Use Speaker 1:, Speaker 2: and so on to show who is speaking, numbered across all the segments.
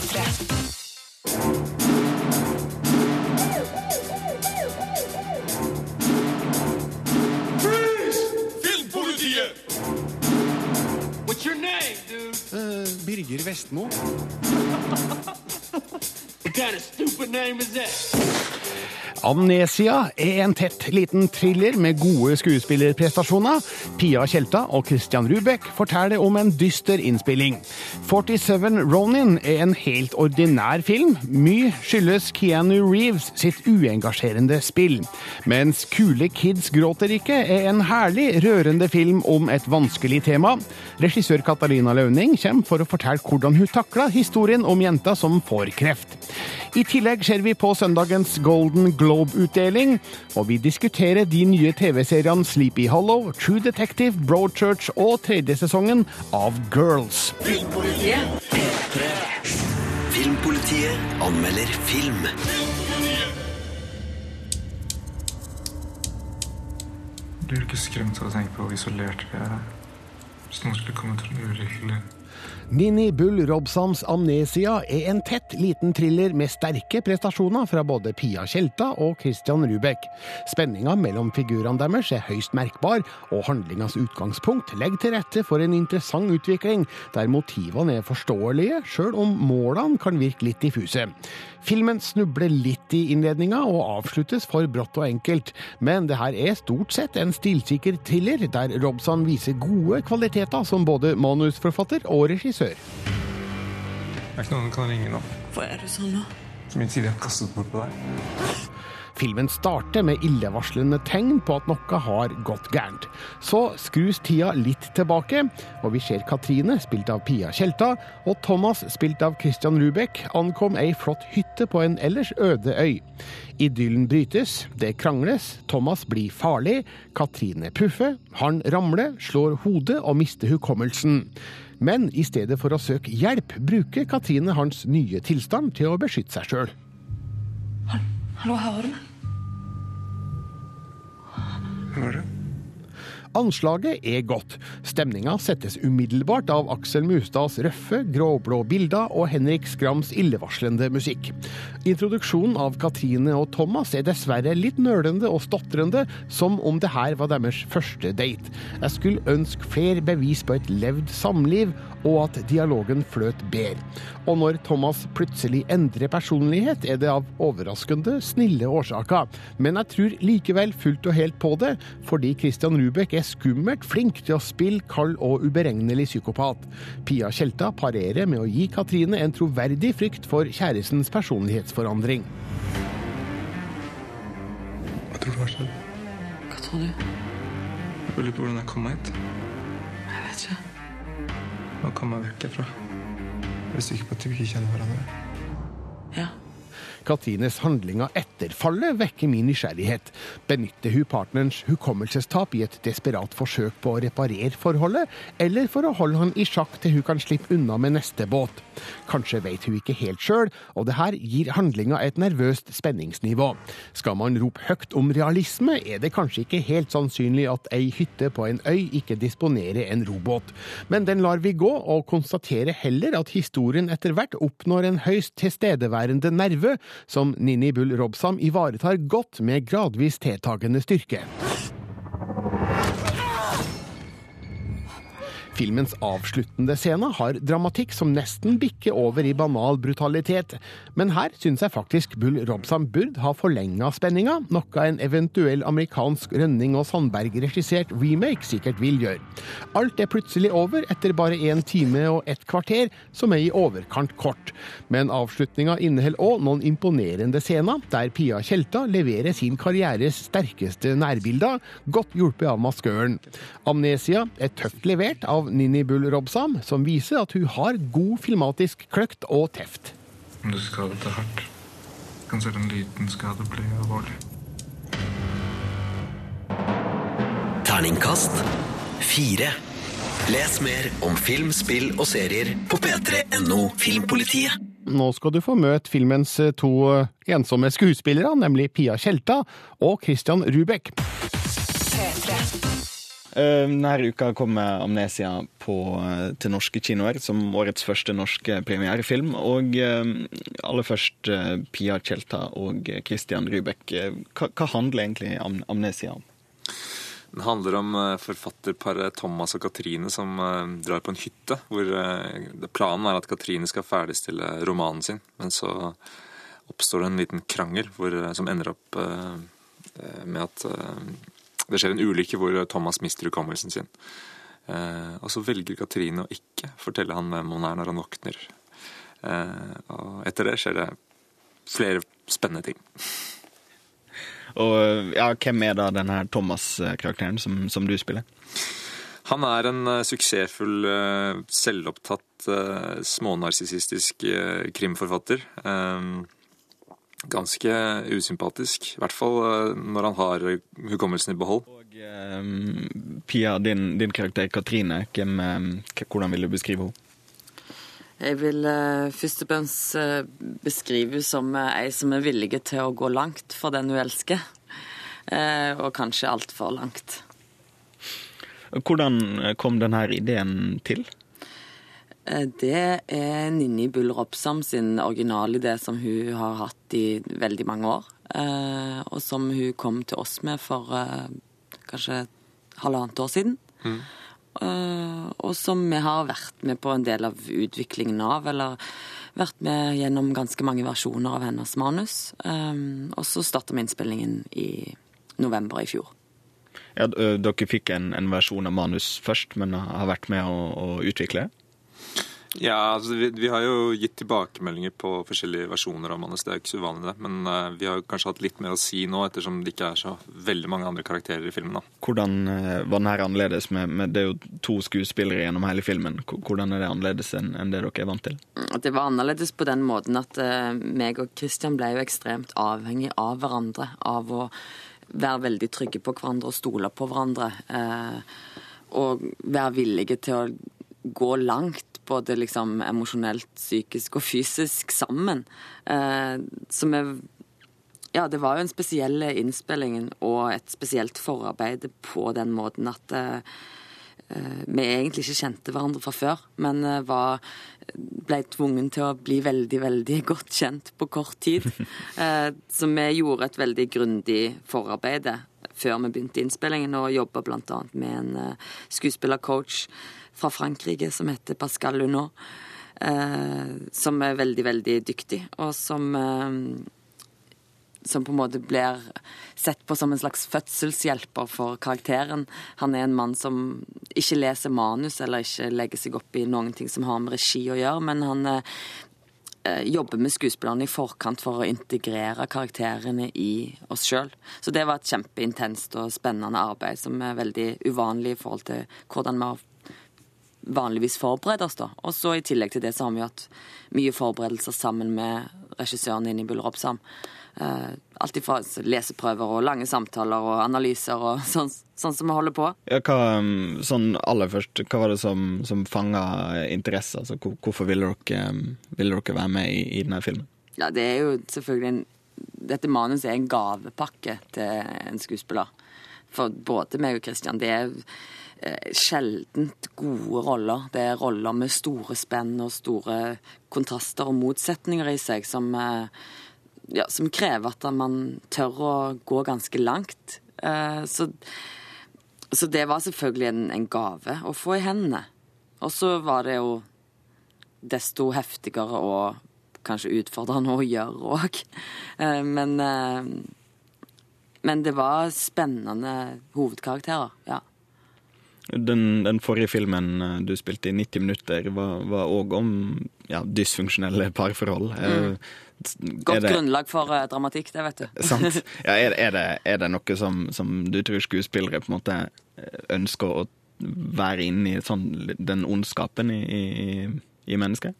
Speaker 1: P3.
Speaker 2: Filmpolitiet!
Speaker 3: What's your name, dude?
Speaker 4: Uh, Birger Vestmo.
Speaker 3: What kind of stupid name is that?
Speaker 4: Amnesia er en tett liten thriller med gode skuespillerprestasjoner. Pia Tjelta og Christian Rubek forteller om en dyster innspilling. 47 Ronin er en helt ordinær film. Mye skyldes Keanu Reeves sitt uengasjerende spill. Mens Kule kids gråter ikke er en herlig, rørende film om et vanskelig tema. Regissør Katarina Launing kommer for å fortelle hvordan hun takla historien om jenta som får kreft. I tillegg ser vi på søndagens Golden Globe-utdeling, og vi diskuterer de nye TV-seriene Sleepy Hollow, True Detective, Broadchurch og tredje sesongen av Girls.
Speaker 5: Filmpolitiet anmelder film.
Speaker 6: Blir du ikke skremt av å tenke på hvor isolert vi er? Hvis noen skulle komme til noe ulykkelig
Speaker 4: Nini Bull Robsams Amnesia er en tett liten thriller med sterke prestasjoner fra både Pia Tjelta og Christian Rubek. Spenninga mellom figurene deres er høyst merkbar, og handlingas utgangspunkt legger til rette for en interessant utvikling, der motivene er forståelige, sjøl om målene kan virke litt diffuse. Filmen snubler litt i innledninga og avsluttes for brått og enkelt, men det her er stort sett en stilsikker thriller, der Robson viser gode kvaliteter som både manusforfatter og regissør.
Speaker 6: Det er ikke noen du kan ringe nå.
Speaker 1: Hva er det sånn nå?
Speaker 6: Min tid er har kastet bort på deg.
Speaker 4: Filmen starter med illevarslende tegn på at noe har gått gærent. Så skrus tida litt tilbake, og vi ser Katrine, spilt av Pia Tjelta, og Thomas, spilt av Christian Rubek, ankom ei flott hytte på en ellers øde øy. Idyllen brytes, det krangles, Thomas blir farlig, Katrine puffer, han ramler, slår hodet og mister hukommelsen. Men i stedet for å søke hjelp, bruker Katrine hans nye tilstand til å beskytte seg sjøl.
Speaker 1: Hallo, hører du meg?
Speaker 6: Hvem er?
Speaker 4: Anslaget er godt. Stemninga settes umiddelbart av Aksel Mustads røffe, gråblå bilder og Henrik Skrams illevarslende musikk. Introduksjonen av Katrine og Thomas er dessverre litt nølende og stotrende, som om det her var deres første date. Jeg skulle ønske flere bevis på et levd samliv, og at dialogen fløt bedre. Og når Thomas plutselig endrer personlighet, er det av overraskende snille årsaker. Men jeg tror likevel fullt og helt på det, fordi Christian Rubek er skummelt flink til å spille kald og uberegnelig psykopat. Pia Tjelta parerer med å gi Katrine en troverdig frykt for kjærestens personlighetsforandring.
Speaker 6: Hva tror du har skjedd?
Speaker 1: Hva tror du?
Speaker 6: Jeg lurer på hvordan jeg kom meg hit.
Speaker 1: Jeg vet ikke.
Speaker 6: Hva kom jeg vekk herfra? Jeg er sikker på at vi ikke kjenner hverandre.
Speaker 4: Katrines handlinger etter fallet vekker min nysgjerrighet. Benytter hun partnerens hukommelsestap i et desperat forsøk på å reparere forholdet, eller for å holde han i sjakk til hun kan slippe unna med neste båt? Kanskje vet hun ikke helt sjøl, og det her gir handlinga et nervøst spenningsnivå. Skal man rope høyt om realisme, er det kanskje ikke helt sannsynlig at ei hytte på en øy ikke disponerer en robåt. Men den lar vi gå, og konstaterer heller at historien etter hvert oppnår en høyst tilstedeværende nerve, som Nini Bull Robsam ivaretar godt med gradvis tiltagende styrke. Filmens avsluttende scene har dramatikk som nesten bikker over i banal brutalitet, men her syns jeg faktisk Bull Robson burde ha forlenga spenninga, noe en eventuell amerikansk Rønning og Sandberg-regissert remake sikkert vil gjøre. Alt er plutselig over etter bare én time og ett kvarter, som er i overkant kort. Men avslutninga inneholder òg noen imponerende scener, der Pia Tjelta leverer sin karrieres sterkeste nærbilder, godt hjulpet av maskøren. Amnesia er tøft levert av Nini Bull Robsam, som viser at hun har god filmatisk kløkt og teft.
Speaker 6: Om du skadet deg hardt, kan selv en liten skade bli alvorlig.
Speaker 5: Terningkast fire. Les mer om film, spill og serier på p3.no Filmpolitiet.
Speaker 4: Nå skal du få møte filmens eh, to eh, ensomme skuespillere, nemlig Pia Tjelta og Christian Rubek.
Speaker 1: P3.
Speaker 2: Eh, Denne uka kommer 'Amnesia' på, eh, til norske kinoer som årets første norske premierefilm. Og eh, aller først eh, Pia Tjelta og Christian Rybek. Eh, Hva, hva handler egentlig am 'Amnesia' om?
Speaker 7: Den handler om forfatterparet Thomas og Katrine som drar på en hytte. hvor Planen er at Katrine skal ferdigstille romanen sin, men så oppstår det en liten krangel hvor, som ender opp med at det skjer en ulykke hvor Thomas mister hukommelsen sin. Eh, og så velger Katrine å ikke fortelle han hvem hun er når han våkner. Eh, og etter det skjer det flere spennende ting.
Speaker 2: Og ja, hvem er da denne Thomas-karakteren som, som du spiller?
Speaker 7: Han er en uh, suksessfull, uh, selvopptatt, uh, smånarsissistisk eh, krimforfatter. Eh, ganske usympatisk, i hvert fall eh, når han har hukommelsen i behold.
Speaker 2: Og um, Pia, din, din karakter Katrine, hvem, eh, hvordan vil du beskrive henne?
Speaker 1: Jeg vil uh, først og fremst uh, beskrive henne som uh, ei som er villig til å gå langt for den hun elsker. Eh, og kanskje altfor langt.
Speaker 2: Hvordan kom denne ideen til?
Speaker 1: Eh, Det er Ninni Bull Robsam sin originalidé som hun har hatt i veldig mange år. eh, Og som hun kom til oss med for eh, kanskje halvannet år siden. Mm. Og som vi har vært med på en del av utviklingen av, eller vært med gjennom ganske mange versjoner av hennes manus. Og så starta vi innspillingen i november i fjor.
Speaker 2: Ja, dere fikk en, en versjon av manus først, men har vært med å, å utvikle det?
Speaker 7: Ja, altså vi, vi har jo gitt tilbakemeldinger på forskjellige versjoner av manus. Det er jo ikke så uvanlig, det. Men uh, vi har jo kanskje hatt litt mer å si nå, ettersom det ikke er så veldig mange andre karakterer i filmen. da.
Speaker 2: Hvordan uh, var den her annerledes? Med, med, det er jo to skuespillere gjennom hele filmen. Hvordan er det annerledes enn en det dere er vant til?
Speaker 1: Det var annerledes på den måten at uh, meg og Christian ble jo ekstremt avhengig av hverandre. Av å være veldig trygge på hverandre og stole på hverandre. Eh, og være villige til å gå langt, både liksom emosjonelt, psykisk og fysisk sammen. Eh, som er ja, det var jo en spesiell innspilling og et spesielt forarbeid på den måten at eh, eh, vi egentlig ikke kjente hverandre fra før, men var, ble tvungen til å bli veldig, veldig godt kjent på kort tid. Så vi gjorde et veldig grundig forarbeid før vi begynte innspillingen, og jobba bl.a. med en skuespillercoach fra Frankrike som heter Pascal Lunot, eh, som er veldig, veldig dyktig, og som eh, som på en måte blir sett på som en slags fødselshjelper for karakteren. Han er en mann som ikke leser manus eller ikke legger seg opp i noen ting som har med regi å gjøre, men han eh, eh, jobber med skuespillerne i forkant for å integrere karakterene i oss sjøl. Så det var et kjempeintenst og spennende arbeid som er veldig uvanlig i forhold til hvordan vi har vanligvis forbereder oss. da. Og så I tillegg til det så har vi hatt mye forberedelser sammen med regissøren inne i Robsam. Uh, alt ifra leseprøver og lange samtaler og analyser og sånn, sånn som vi holder på.
Speaker 2: Ja, hva, um, sånn aller først, hva var det som, som fanga interesse? Altså, hvor- hvorfor ville dere, um, ville dere være med i, i denne filmen?
Speaker 1: Ja, det er jo selvfølgelig en Dette manuset er en gavepakke til en skuespiller. For både meg og Christian, det er sjeldent gode roller. Det er roller med store spenn og store kontraster og motsetninger i seg som, eh, ja, som krever at man tør å gå ganske langt. Eh, Så, så det var selvfølgelig en, en gave å få i hendene. Og så var det jo desto heftigere og kanskje utfordrende å gjøre òg. Men, eh, men det var spennende hovedkarakterer, ja.
Speaker 2: Den, den forrige filmen uh, du spilte i 90 minutter, var òg om ja, dysfunksjonelle parforhold. Mm.
Speaker 1: Godt
Speaker 2: er det-
Speaker 1: grunnlag for eh, dramatikk, det, vet du.
Speaker 2: Sant? Ja, er, er, det, er det noe som, som du tror skuespillere på en måte eh, ønsker å være inni sånn, den ondskapen i, i, i mennesket?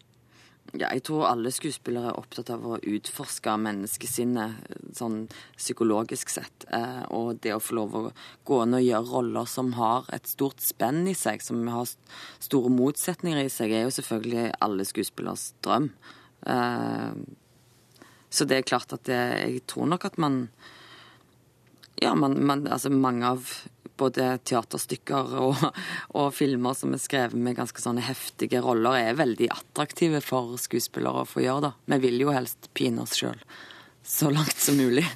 Speaker 1: Ja, jeg tror alle skuespillere er opptatt av å utforske menneskesinnet sånn psykologisk sett. Eh, og det å få lov å gå inn og gjøre roller som har et stort spenn i seg, som har store motsetninger i seg, er jo selvfølgelig alle skuespillers drøm. Eh, så det er klart at det, jeg tror nok at man Ja, man, man, altså mange av både teaterstykker og, og filmer som er skrevet med ganske sånne heftige roller, er veldig attraktive for skuespillere å få gjøre. da. Vi vil jo helst pine oss sjøl så langt som mulig.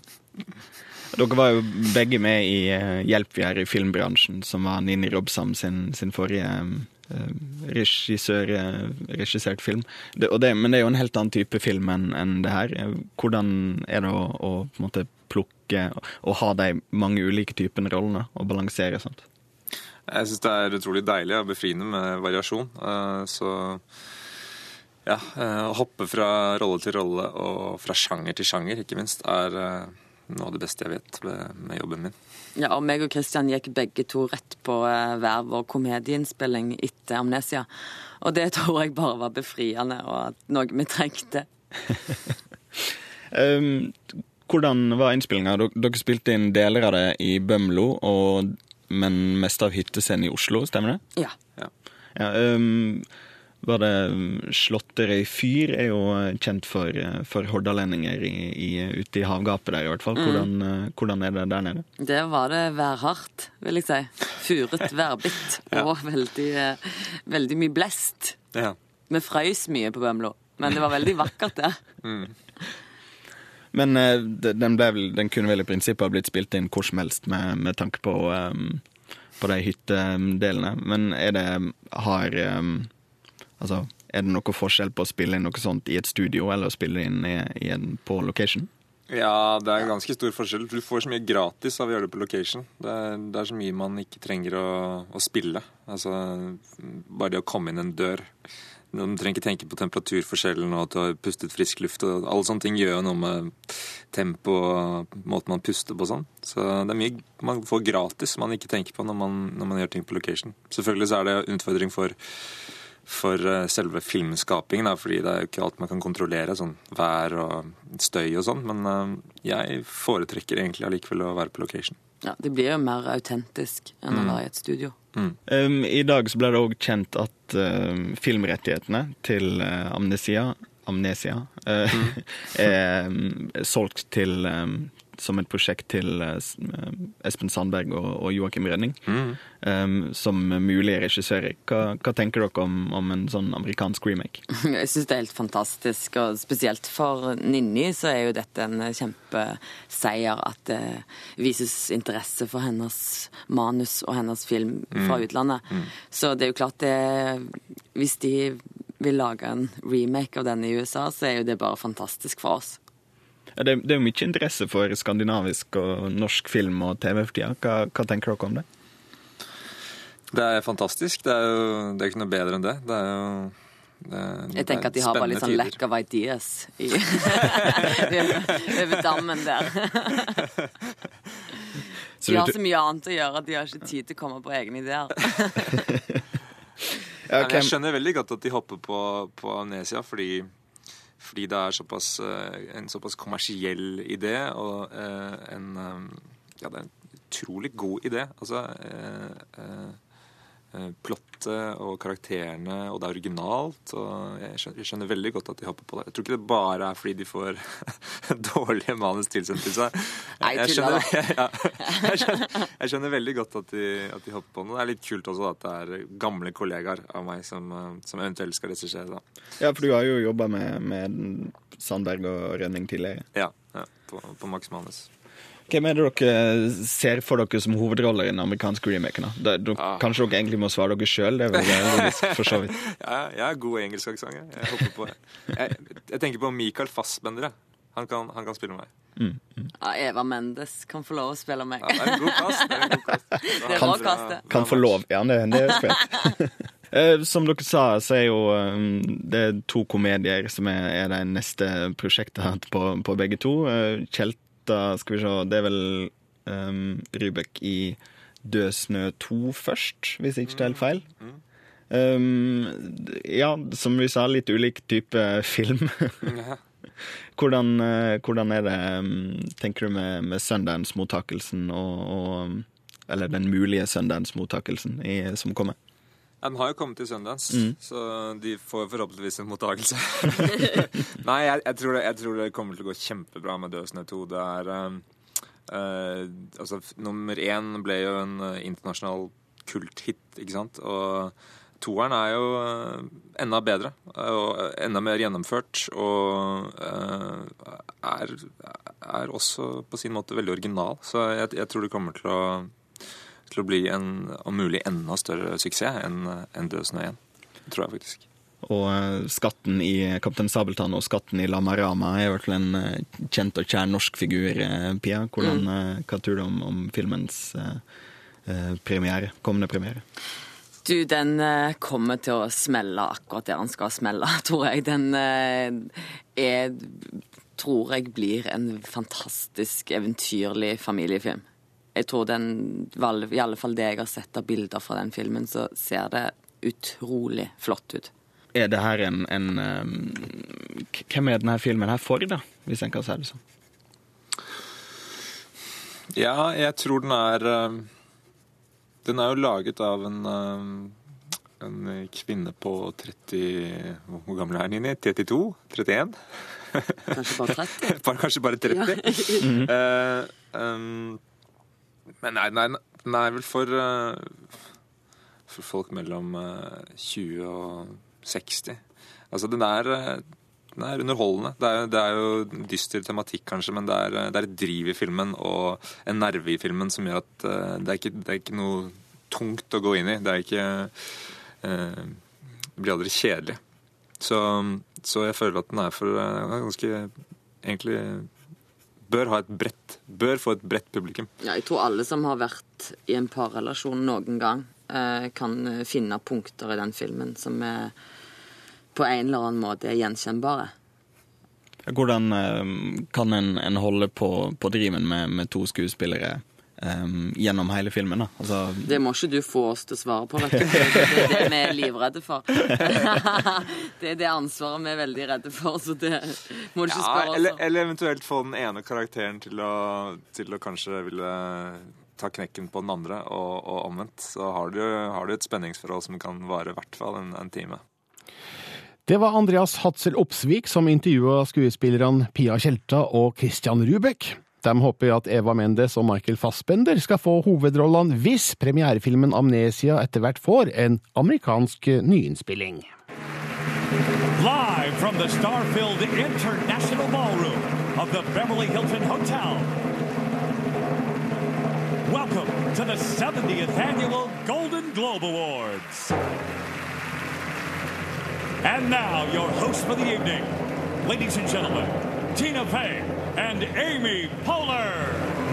Speaker 2: Dere var jo begge med i eh, Hjelp vi er i filmbransjen, som var Nini Robsam sin, sin forrige eh, regissør, eh, regissert film. Det, det, men det er jo en helt annen type film enn en det her. Hvordan er det å, å på en måte plukke og ha de mange ulike typene rollene og balansere sånt?
Speaker 7: Jeg syns det er utrolig deilig og befriende med variasjon. Eh, Så ja, eh, å hoppe fra rolle til rolle og fra sjanger til sjanger, ikke minst, er eh, noe av det beste jeg vet med, jobben min.
Speaker 1: Ja, og meg og Christian gikk begge to rett på hver vår komedieinnspilling etter Amnesia. Og det tror jeg bare var befriende, og noe vi trengte.
Speaker 2: Um, hvordan var innspillinga? Dere, spilte inn deler av det i Bømlo, og, men mest av hyttescenen i Oslo, stemmer det?
Speaker 1: Ja.
Speaker 2: Ja, um, var det Slåtterøy fyr er jo eh, kjent for, eh, for hordalendinger i, i, ute i havgapet der, i hvert fall. Hvordan, mm. hvordan er det der nede?
Speaker 1: Det var det værhardt, vil jeg si. Furet værbitt og veldig, veldig mye blest.
Speaker 7: Ja.
Speaker 1: Vi frøys mye på Bømlo, men det var veldig vakkert der.
Speaker 2: Men eh, den, vel, den kunne vel i prinsippet ha blitt spilt inn hvor som helst med, med tanke på, um, på de hyttedelene. Men er det har um, Altså, er det noe forskjell på å spille inn noe sånt i et studio eller å spille inn i, i en, på location?
Speaker 7: Ja, det er ganske stor forskjell. Du får så mye gratis av å gjøre det på location. Det er, det er så mye man ikke trenger å, å spille. Altså, bare det å komme inn en dør. Man trenger ikke tenke på temperaturforskjellen og at du har pustet frisk luft. og Alle sånne ting gjør noe med tempo og måten man puster på sånn. Så det er mye man får gratis man ikke tenker på når man, når man gjør ting på location. Selvfølgelig så er det en utfordring for for eh, selve filmskapingen, fordi det er jo ikke alt man kan kontrollere, sånn vær og støy og sånn, men eh, jeg foretrekker egentlig allikevel å være på location.
Speaker 1: Ja, Det blir jo mer autentisk enn å være i et studio.
Speaker 2: Um, I dag så ble det òg kjent at uh, filmrettighetene til uh, Amnesia, Amnesia uh, er um, solgt til um, som et prosjekt til uh, um, Espen Sandberg og, og Joakim Renning um, som mulige regissører. Hva, hva tenker dere om, om en sånn amerikansk remake?
Speaker 1: Jeg syns det er helt fantastisk, og spesielt for Ninni så er jo dette en kjempeseier at det vises interesse for hennes manus og hennes film fra utlandet. Så det er jo klart det Hvis de vil lage en remake av denne i USA, så er jo det bare fantastisk for oss.
Speaker 2: Ja, Det, det er jo mye interesse for skandinavisk og norsk film og TV for tida. Hva, hva tenker dere om det?
Speaker 7: Det er fantastisk. Det er jo det er ikke noe bedre enn det. Det er jo det
Speaker 1: Jeg tenker at de har bare litt sånn lack of ideas i, over dammen der. De har så mye annet å gjøre at de har ikke tid til å komme på egne ideer.
Speaker 2: Ja, okay.
Speaker 7: Jeg skjønner veldig godt at de hopper på, på Amnesia, fordi, fordi det er såpass, eh, en såpass kommersiell idé, og eh, en eh, Ja, det er en utrolig god idé. Altså Plottet og karakterene, og det er originalt. og jeg skjønner, jeg skjønner veldig godt at de hopper på det. Jeg tror ikke det bare er fordi de får dårlige manus tilsendt til seg.
Speaker 1: Nei,
Speaker 7: Jeg
Speaker 1: tuller
Speaker 7: skjønner, ja, jeg, skjønner, jeg skjønner veldig godt at de, at de hopper på det. Det er litt kult også at det er gamle kollegaer av meg som, eh, som eventuelt skal regissere.
Speaker 2: Ja, for du har jo jobba med, med Sandberg og Rønning tidligere.
Speaker 7: Ja, ja på, på Max Manus.
Speaker 2: Hvem er det dere ser for dere som hovedroller i den amerikanske remaken? da? Det- dere-
Speaker 7: Ah.
Speaker 2: Kanskje dere egentlig må svare dere sjøl? Det er vel logisk, for så vidt.
Speaker 7: Ja, jeg er god i engelsk aksent. jeg. Jeg hopper på. Jeg, jeg tenker på Michael Fassbender. jeg. Han kan, han kan spille meg.
Speaker 1: Ja, Eva Mendes kan få lov å spille meg.
Speaker 7: Ja, det er en god kast. Det er en god kast.
Speaker 1: Det er
Speaker 7: Kan-
Speaker 1: bra kast, det.
Speaker 2: Kan få lov. Ja, det, det er fett. Eh, Som dere sa, så er jo eh, det er to komedier som er, er det neste prosjektet på, på begge to. Eh, Tjelta, skal vi se, det er vel um, Rybek i Død snø 2 først, hvis jeg ikke tar helt feil. Um, ja, som vi sa, litt ulik type film. Hvordan, eh, hvordan er det, um, tenker du, med, med Sundance-mottakelsen og, og Eller den mulige Sundance-mottakelsen som kommer?
Speaker 7: Den har jo kommet til Sundance, så de får forhåpentligvis en mottakelse. Nei, jeg, jeg, tror det, jeg tror det kommer til å gå kjempebra med Død 2. Det er, um, uh, altså, nummer én ble jo en eh, internasjonal kulthit, ikke sant? Og toeren er jo enda bedre og enda mer gjennomført. Og uh, er, er også på sin måte veldig original. Så jeg, jeg tror det kommer til å, til å bli en om mulig enda større suksess enn en Død snø 1. Det tror jeg faktisk.
Speaker 2: Og eh, skatten i Kaptein Sabeltann og skatten i Lamarama er vel en eh, kjent og kjær norsk figur, eh, Pia. Hvordan, mm. hva tror du om, om filmens eh, eh, premiere, kommende premiere?
Speaker 1: Du, den eh, kommer til å smelle akkurat der den skal smelle, tror jeg. Den eh, er Tror jeg blir en fantastisk eventyrlig familiefilm. Jeg tror den, i alle fall det jeg har sett av bilder fra den filmen, så ser det utrolig flott ut.
Speaker 2: Er det her en, en eh, Hvem er denne filmen her for, da? Hvis en kan si det sånn.
Speaker 7: Ja, jeg tror den er eh, Den er jo laget av en eh, en kvinne på 30 Hvor gammel er Nini? 32? 31?
Speaker 1: Kanskje bare 30?
Speaker 7: Kanskje bare 30? Eh, um, men nei, nei, den er vel for eh, For folk mellom eh, 20 og 60. Altså, den er eh, den er underholdende. Det er, det er jo dyster tematikk, kanskje, men det er, det er et driv i filmen og en nerve i filmen som gjør at eh, det, er ikke, det er ikke noe tungt å gå inn i. Det er ikke eh, Det blir aldri kjedelig. Så, så jeg føler at den er for eh, ganske Egentlig bør ha et bredt Bør få et bredt publikum.
Speaker 1: Ja, jeg tror alle som har vært i en parrelasjon noen gang, eh, kan eh, finne punkter i den filmen som er på en eller annen måte er gjenkjennbare.
Speaker 2: Hvordan eh, kan en, en holde på, på driven med, med to skuespillere eh, gjennom hele filmen? da? Altså,
Speaker 1: Det må ikke du få oss til å svare på, vet du. Det er det vi er livredde for. Det er det ansvaret vi er veldig redde for, så det må du ikke spørre oss
Speaker 7: eller,
Speaker 1: om.
Speaker 7: eller eventuelt få den ene karakteren til å, til å kanskje ville ta knekken på den andre, og, og omvendt. Så har du, har du et spenningsforhold som kan vare i hvert fall en, en time.
Speaker 4: Det var Andreas Hatzel Opsvik som intervjua skuespillerne Pia Tjelta og Christian Rubek. De håper at Eva Mendes og Michael Fassbender skal få hovedrollene hvis premierefilmen Amnesia etter hvert får en amerikansk nyinnspilling.
Speaker 8: Live from the star-filled International Ballroom of the Beverly Hilton Hotel. Welcome to the 70th Annual Golden Globe Awards. And now, your host for the evening, ladies and gentlemen, Tina Fey and Amy Poehler.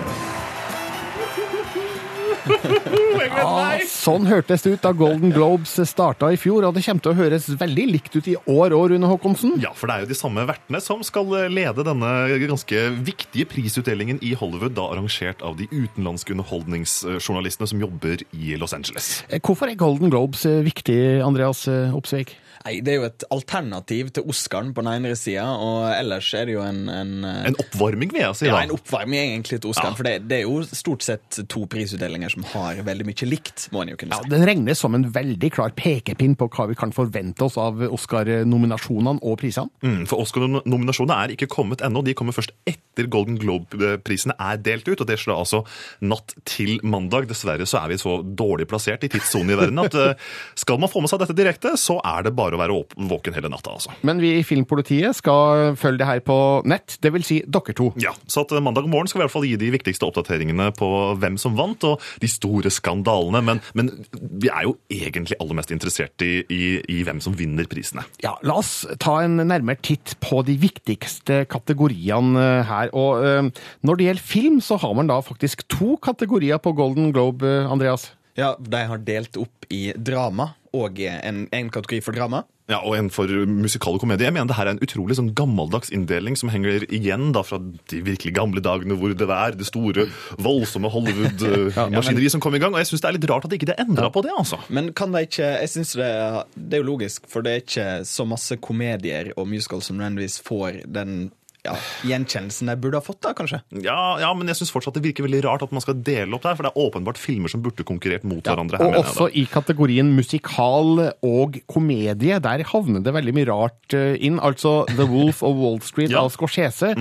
Speaker 4: Ja, sånn hørtes det ut da Golden Globes starta i fjor, og det kommer til å høres veldig likt ut i år òg, Rune Håkonsen.
Speaker 9: Ja, for det er jo de samme vertene som skal lede denne ganske viktige prisutdelingen i Hollywood, da arrangert av de utenlandske underholdningsjournalistene som jobber i Los Angeles.
Speaker 4: Hvorfor er Golden Globes eh, viktig, Andreas eh, Opsvik?
Speaker 2: nei, det er jo et alternativ til Oscaren på den ene sida, og ellers er det jo en, en, eh,
Speaker 9: En oppvarming, vil jeg si.
Speaker 2: ja, en oppvarming egentlig til Oscaren.
Speaker 9: Ja.
Speaker 2: For det, det er jo stort sett to prisutdelinger som har veldig mye likt, må en jo kunne si. Ja.
Speaker 4: Den regnes som en veldig klar pekepinn på hva vi kan forvente oss av Oscar-nominasjonene og prisene.
Speaker 9: Mm, for Oscar-nominasjonene er ikke kommet ennå. De kommer først etter Golden Globe-prisene er delt ut. og Det skjer altså natt til mandag. Dessverre så er vi så dårlig plassert i tidssonen i verden at eh, skal man få med seg dette direkte, så er det bare å være våken hele natta. altså.
Speaker 4: Men vi i Filmpolitiet skal følge det her på nett, det vil si dere to.
Speaker 9: Ja, så at eh, Mandag morgen skal vi i hvert fall gi de viktigste oppdateringene på hvem som vant, og de store skandalene. Men, men vi er jo egentlig aller mest interessert i, i, i hvem som vinner prisene.
Speaker 4: Ja, La oss ta en nærmere titt på de viktigste kategoriene eh, her. Og eh, Når det gjelder film, så har man da faktisk to kategorier på Golden Globe, eh, Andreas.
Speaker 2: Ja, De har delt opp i drama og en, en kategori for drama.
Speaker 9: Ja, Og en for musikal komedie. Jeg mener det her er en utrolig sånn gammeldags inndeling som henger igjen da fra de virkelig gamle dagene hvor det er det store, voldsomme Hollywood-maskineriet som kom i gang. Og jeg syns det er litt rart at ikke det endra på det, altså.
Speaker 2: Men kan de ikke Jeg synes det, det er jo logisk, for det er ikke så masse komedier og musical som nødvendigvis får den ja, gjenkjennelsen jeg burde ha fått, da, kanskje.
Speaker 9: Ja, ja, men jeg syns fortsatt det virker veldig rart at man skal dele opp der, for det er åpenbart filmer som burde konkurrert mot hverandre. her,
Speaker 4: Og
Speaker 9: mener jeg
Speaker 4: også i kategorien musikal og komedie. Der havner det veldig mye rart eh, inn. Altså The Wolf of Wall Street
Speaker 9: Ja.
Speaker 4: av Scorsese.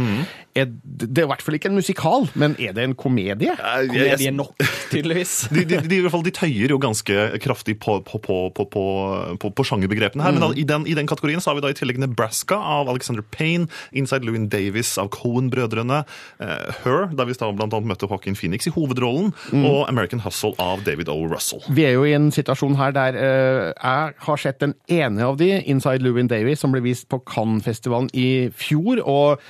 Speaker 4: Er, det er i hvert fall ikke en musikal, men er det en komedie?
Speaker 2: Komedie nok, tydeligvis.
Speaker 9: de, de, de, de, de tøyer jo ganske kraftig på, på, på, på, på, på, på sjangerbegrepene her. Men da, i, den, i den kategorien så har vi da i tillegg Nebraska av Alexander Payne, Inside Louis Davis av Cohen-brødrene, eh, Her, der vi bl.a. møtte Joaquin Phoenix i hovedrollen, og American Hustle av David O. Russell.
Speaker 4: Vi er jo i en situasjon her der eh, jeg har sett den ene av de, Inside Louin Davies, som ble vist på Cannes-festivalen i fjor, og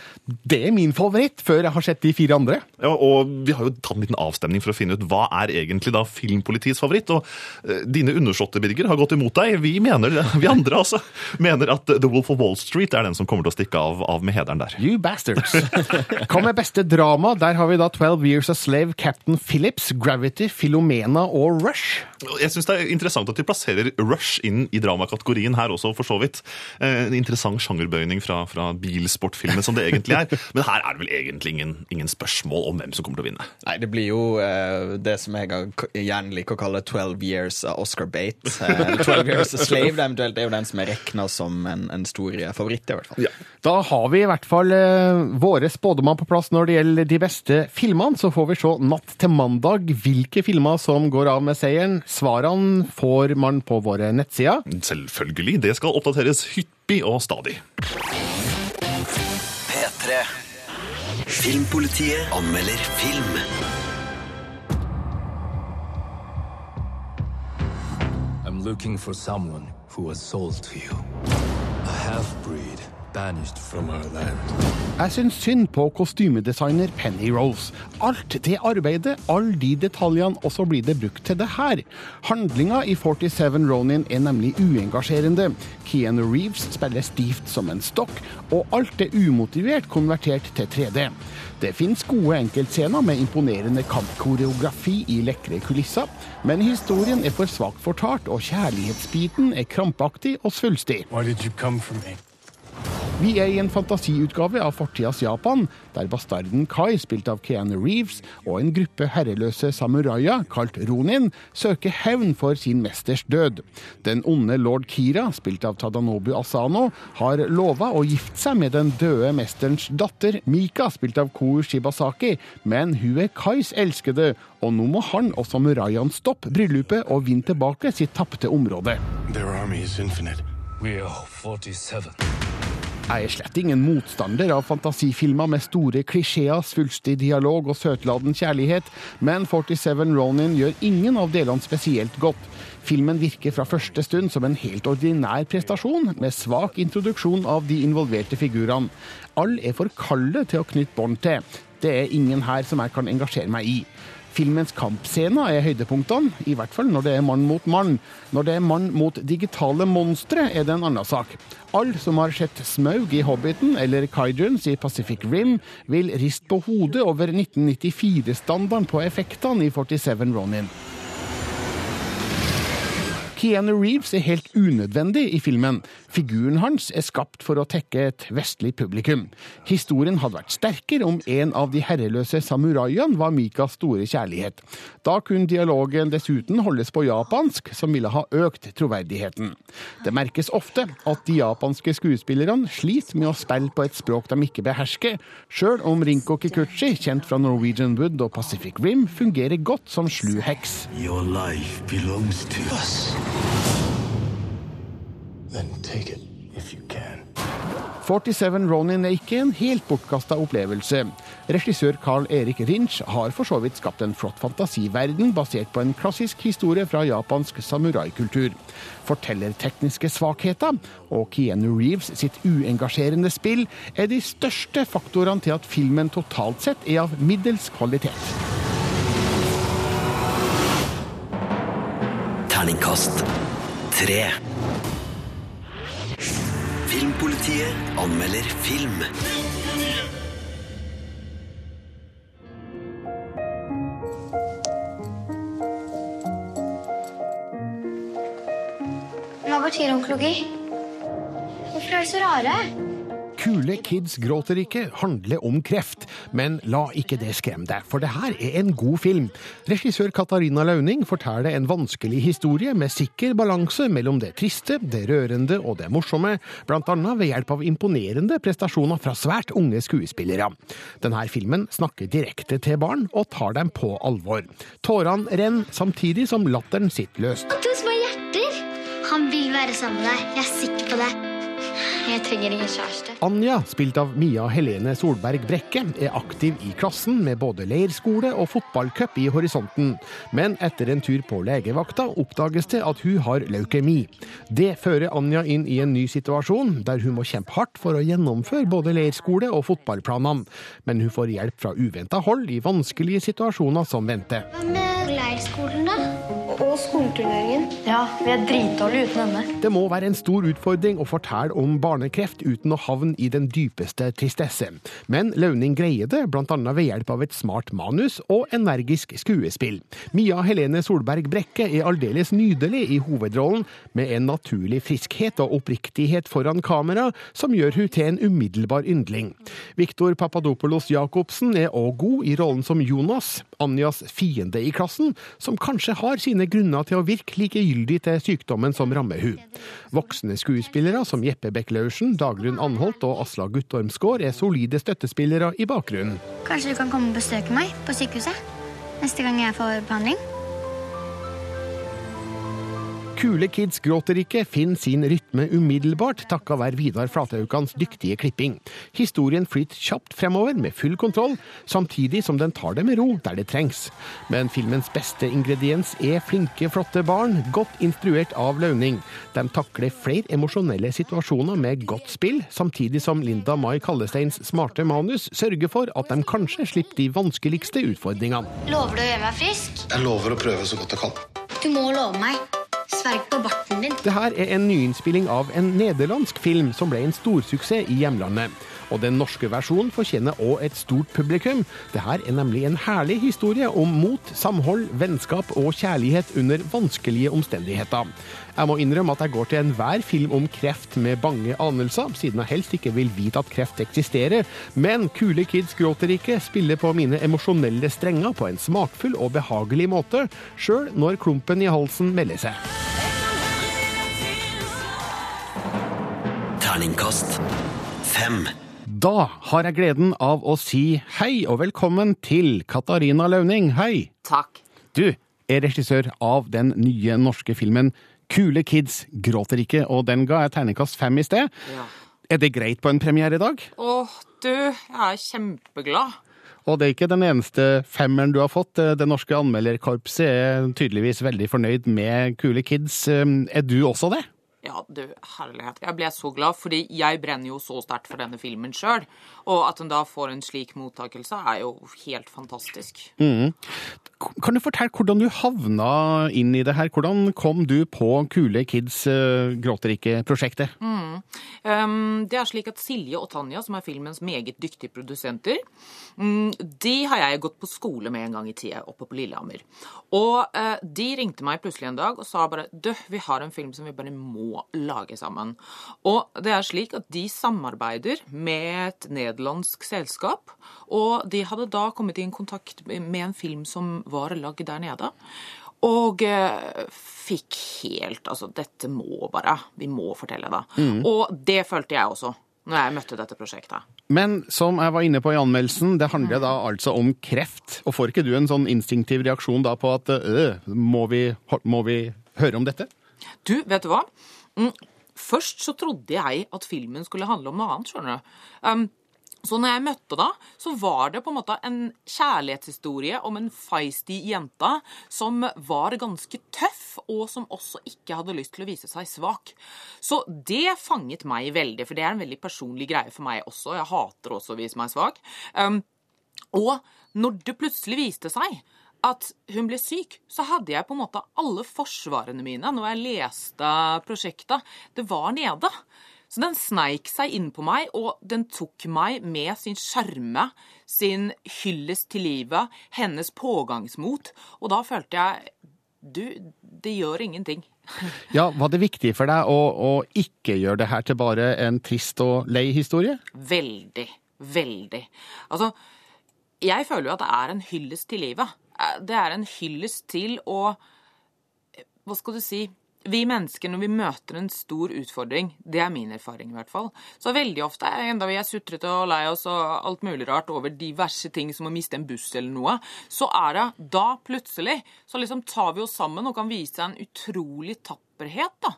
Speaker 4: det er min favoritt, før jeg har sett de fire andre.
Speaker 9: Ja, og vi har jo tatt en liten avstemning for å finne ut hva er egentlig da filmpolitiets favoritt. Og eh, dine undersåtte, Birger, har gått imot deg. Vi mener, vi andre altså, mener at The Wolf of Wall Street er den som kommer til å stikke av, av med hederen der.
Speaker 4: You bastards. Hva med beste drama? Der har vi da 12 Years a Slave, Captain Phillips, Gravity, Filomena og Rush.
Speaker 9: Jeg syns det er interessant at de plasserer Rush inn i dramakategorien her også, for så vidt. Eh, En interessant sjangerbøyning fra, fra bilsportfilmen som det egentlig er. Men her er det vel egentlig ingen, ingen spørsmål om hvem som kommer til å vinne.
Speaker 2: Nei, det blir jo uh, det som jeg gjerne liker å kalle 12 years av Oscar Bate. Eller 12 years a slave, det eventuelt. Det er jo den som er regna som en, en stor favoritt, i hvert fall.
Speaker 4: Da har vi i hvert fall våre spådommer på plass når det gjelder de beste filmene. Så får vi se natt til mandag hvilke filmer som går av med seieren. Svarene får man på våre nettsider.
Speaker 9: Selvfølgelig. Det skal oppdateres hyppig og stadig.
Speaker 5: P3. Filmpolitiet anmelder film.
Speaker 10: I'm looking for someone who was sold to you. A half-breed banished from our land.
Speaker 4: Jeg syns synd på kostymedesigner Penny Rose. Alt det arbeidet, alle de detaljene, og så blir det brukt til det her. Handlinga i 47 Ronin er nemlig uengasjerende. Keanu Reeves spiller stivt som en stokk, og alt er umotivert konvertert til 3D. Det fins gode enkeltscener med imponerende kampkoreografi i lekre kulisser, men historien er for svakt fortalt, og kjærlighetsbiten er krampaktig og svulstig.
Speaker 10: Why did you come for me?
Speaker 4: Vi er i en fantasiutgave av fortidas Japan, der bastarden Kai, spilt av Keanu Reeves, og en gruppe herreløse samuraier, kalt Ronin, søker hevn for sin mesters død. Den onde lord Kira, spilt av Tadanobu Asano, har lova å gifte seg med den døde mesterens datter, Mika, spilt av Kou Shibasaki, men hun er Kais elskede, og nå må han og samuraiene stoppe bryllupet og vinne tilbake sitt tapte område.
Speaker 10: Their army is infinite. We are 47.
Speaker 4: Jeg er slett ingen motstander av fantasifilmer med store klisjeer, svulstig dialog og søtladen kjærlighet, men 47 Ronin gjør ingen av delene spesielt godt. Filmen virker fra første stund som en helt ordinær prestasjon, med svak introduksjon av de involverte figurene. Alle er for kalde til å knytte bånd til. Det er ingen her som jeg kan engasjere meg i. Filmens kampscene er høydepunktene, i hvert fall når det er mann mot mann. Når det er mann mot digitale monstre, er det en annen sak. Alle som har sett Smaug i Hobbiten eller Kaijuns i Pacific Rim, vil riste på hodet over 1994-standarden på effektene i 47 Ronin. Keanu Reeves er helt unødvendig i filmen. Figuren hans er skapt for å tekke et vestlig publikum. Historien hadde vært sterkere om en av de herreløse samuraiene var Mikas store kjærlighet. Da kunne dialogen dessuten holdes på japansk, som ville ha økt troverdigheten. Det merkes ofte at de japanske skuespillerne sliter med å spille på et språk de ikke behersker, sjøl om Rinko Kikuchi, kjent fra Norwegian Wood og Pacific Rim, fungerer godt som slu heks.
Speaker 10: Your life belongs to us. Then take it if you can.
Speaker 4: 47 Ronin er ikke en helt bortkasta opplevelse. Regissør Carl Erik Rinch har for så vidt skapt en flott fantasiverden basert på en klassisk historie fra japansk samuraikultur. Fortellertekniske svakheter og Keanu Reeves sitt uengasjerende spill er de største faktorene til at filmen totalt sett er av middels kvalitet.
Speaker 5: Terningkast tre. Filmpolitiet anmelder film.
Speaker 11: Hva betyr onkologi? Hvorfor er de så rare?
Speaker 4: Kule kids gråter ikke handler om kreft, men la ikke det skremme deg, for det her er en god film. Regissør Katarina Launing forteller en vanskelig historie med sikker balanse mellom det triste, det rørende og det morsomme, annet ved hjelp av imponerende prestasjoner fra svært unge skuespillere. Denne filmen snakker direkte til barn og tar dem på alvor. Tårene renner samtidig som latteren sitter løst.
Speaker 11: To små hjerter. Han vil være sammen med deg. Jeg er sikker på det. Jeg trenger ingen kjæreste.
Speaker 4: Anja, spilt av Mia Helene Solberg Brekke, er aktiv i klassen med både leirskole og fotballcup i horisonten. Men etter en tur på legevakta oppdages det at hun har leukemi. Det fører Anja inn i en ny situasjon, der hun må kjempe hardt for å gjennomføre både leirskole og fotballplanene. Men hun får hjelp fra uventa hold i vanskelige situasjoner som venter.
Speaker 11: Hva med leirskolen, da? Og skoleturneringen?
Speaker 12: Ja, vi er dritdårlige uten henne.
Speaker 4: Det må være en stor utfordring å fortelle om barnekreft uten å havne i den dypeste tristesse. Men Launing greier det, bl.a. ved hjelp av et smart manus og energisk skuespill. Mia Helene Solberg Brekke er aldeles nydelig i hovedrollen, med en naturlig friskhet og oppriktighet foran kamera som gjør hun til en umiddelbar yndling. Viktor Papadopoulos Jacobsen er òg god i rollen som Jonas, Anjas fiende i klassen, som kanskje har sine grunner til å virke likegyldig til sykdommen som rammer hun. Voksne skuespillere som Jeppe Beck Laursen, Dagrun Anholt og Asla Guttormsgård er solide støttespillere i bakgrunnen.
Speaker 11: Kanskje du kan komme og besøke meg på sykehuset? Neste gang jeg får behandling?
Speaker 4: Kule kids gråter ikke finner sin rytme umiddelbart takka være Vidar Flathaukans dyktige klipping. Historien flyter kjapt fremover med full kontroll, samtidig som den tar det med ro der det trengs. Men filmens beste ingrediens er flinke, flotte barn, godt instruert av Launing. De takler flere emosjonelle situasjoner med godt spill, samtidig som Linda Mai Kallesteins smarte manus sørger for at de kanskje slipper de vanskeligste utfordringene.
Speaker 11: Lover du å gjøre meg frisk?
Speaker 13: Jeg lover å prøve så godt jeg kan.
Speaker 11: Du må love meg. Sverg på barten din.
Speaker 4: Det her er en nyinnspilling av en nederlandsk film som ble en storsuksess i hjemlandet. Og den norske versjonen fortjener òg et stort publikum. Det her er nemlig en herlig historie om mot, samhold, vennskap og kjærlighet under vanskelige omstendigheter. Jeg må innrømme at jeg går til enhver film om kreft med bange anelser, siden jeg helst ikke vil vite at kreft eksisterer. Men Kule kids gråter ikke spiller på mine emosjonelle strenger på en smakfull og behagelig måte, sjøl når klumpen i halsen melder seg.
Speaker 5: Terningkast fem.
Speaker 4: Da har jeg gleden av å si hei og velkommen til Katarina Launing. Hei!
Speaker 1: Takk.
Speaker 4: Du er regissør av den nye norske filmen Kule kids gråter ikke, og den ga jeg terningkast fem i sted.
Speaker 1: Ja.
Speaker 4: Er det greit på en premiere i dag?
Speaker 1: Åh, du, jeg er kjempeglad.
Speaker 4: Og det er ikke den eneste femmeren du har fått. Det norske anmelderkorpset er tydeligvis veldig fornøyd med Kule kids. Er du også det?
Speaker 14: Ja, du, herlighet. Jeg ble så glad, fordi jeg brenner jo så sterkt for denne filmen sjøl. Og at hun da får en slik mottakelse, er jo helt fantastisk.
Speaker 4: Mm. Kan du fortelle hvordan du havna inn i det her? Hvordan kom du på Kule kids uh, gråter ikke-prosjektet?
Speaker 14: Mm. Um, det er slik at Silje og Tanja, som er filmens meget dyktige produsenter, um, de har jeg gått på skole med en gang i tida oppe på Lillehammer. Og uh, de ringte meg plutselig en dag og sa bare du, vi har en film som vi bare må lage sammen. Og det er slik at de samarbeider med et nederlandsk selskap, og de hadde da kommet i en kontakt med en film som var lagd der nede. Og eh, fikk helt Altså, dette må bare Vi må fortelle det.
Speaker 4: Mm.
Speaker 14: Og det følte jeg også når jeg møtte dette prosjektet.
Speaker 4: Men som jeg var inne på i anmeldelsen, det handler da altså om kreft. Og får ikke du en sånn instinktiv reaksjon da på at øh, må, vi, må vi høre om dette?
Speaker 14: Du, vet du hva? Mm, først så trodde jeg at filmen skulle handle om noe annet, skjønner du. Um, så når jeg møtte da, så var det på en måte en kjærlighetshistorie om en feisty jente som var ganske tøff, og som også ikke hadde lyst til å vise seg svak. Så det fanget meg veldig, for det er en veldig personlig greie for meg også. Jeg hater også å vise meg svak. Um, og når det plutselig viste seg at hun ble syk, så hadde jeg på en måte alle forsvarene mine når jeg leste prosjektet. Det var nede. Så den sneik seg inn på meg, og den tok meg med sin sjarme, sin hyllest til livet, hennes pågangsmot. Og da følte jeg Du, det gjør ingenting.
Speaker 4: Ja, Var det viktig for deg å, å ikke gjøre det her til bare en trist og lei historie?
Speaker 14: Veldig. Veldig. Altså, jeg føler jo at det er en hyllest til livet. Eh, Det er en hyllest til å Hva skal du si? Vi mennesker, når vi møter en stor utfordring, det er min erfaring i hvert fall, så veldig ofte, enda vi er sutrete og lei oss og alt mulig rart over diverse ting som å miste en buss eller noe, så er det da plutselig så liksom tar vi oss sammen og kan vise en utrolig tapperhet, da.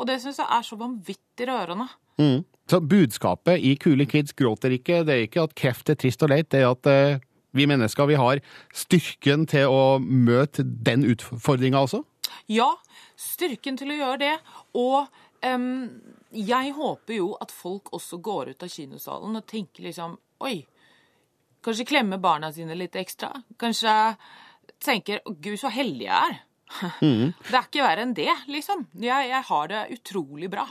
Speaker 14: Og det syns jeg er så vanvittig rørende.
Speaker 4: Mm. Så budskapet i Kule kids gråter ikke, det er ikke at kreft er trist og leit, det er at eh, vi mennesker vi har styrken til å møte den utfordringa også?
Speaker 14: Ja, styrken til å gjøre det. Og um, jeg håper jo at folk også går ut av kinosalen og tenker liksom Oi, kanskje klemme barna sine litt ekstra? Kanskje tenker gud, så heldig jeg er.
Speaker 4: Mm.
Speaker 14: Det er ikke verre enn det, liksom. Jeg, jeg har det utrolig bra.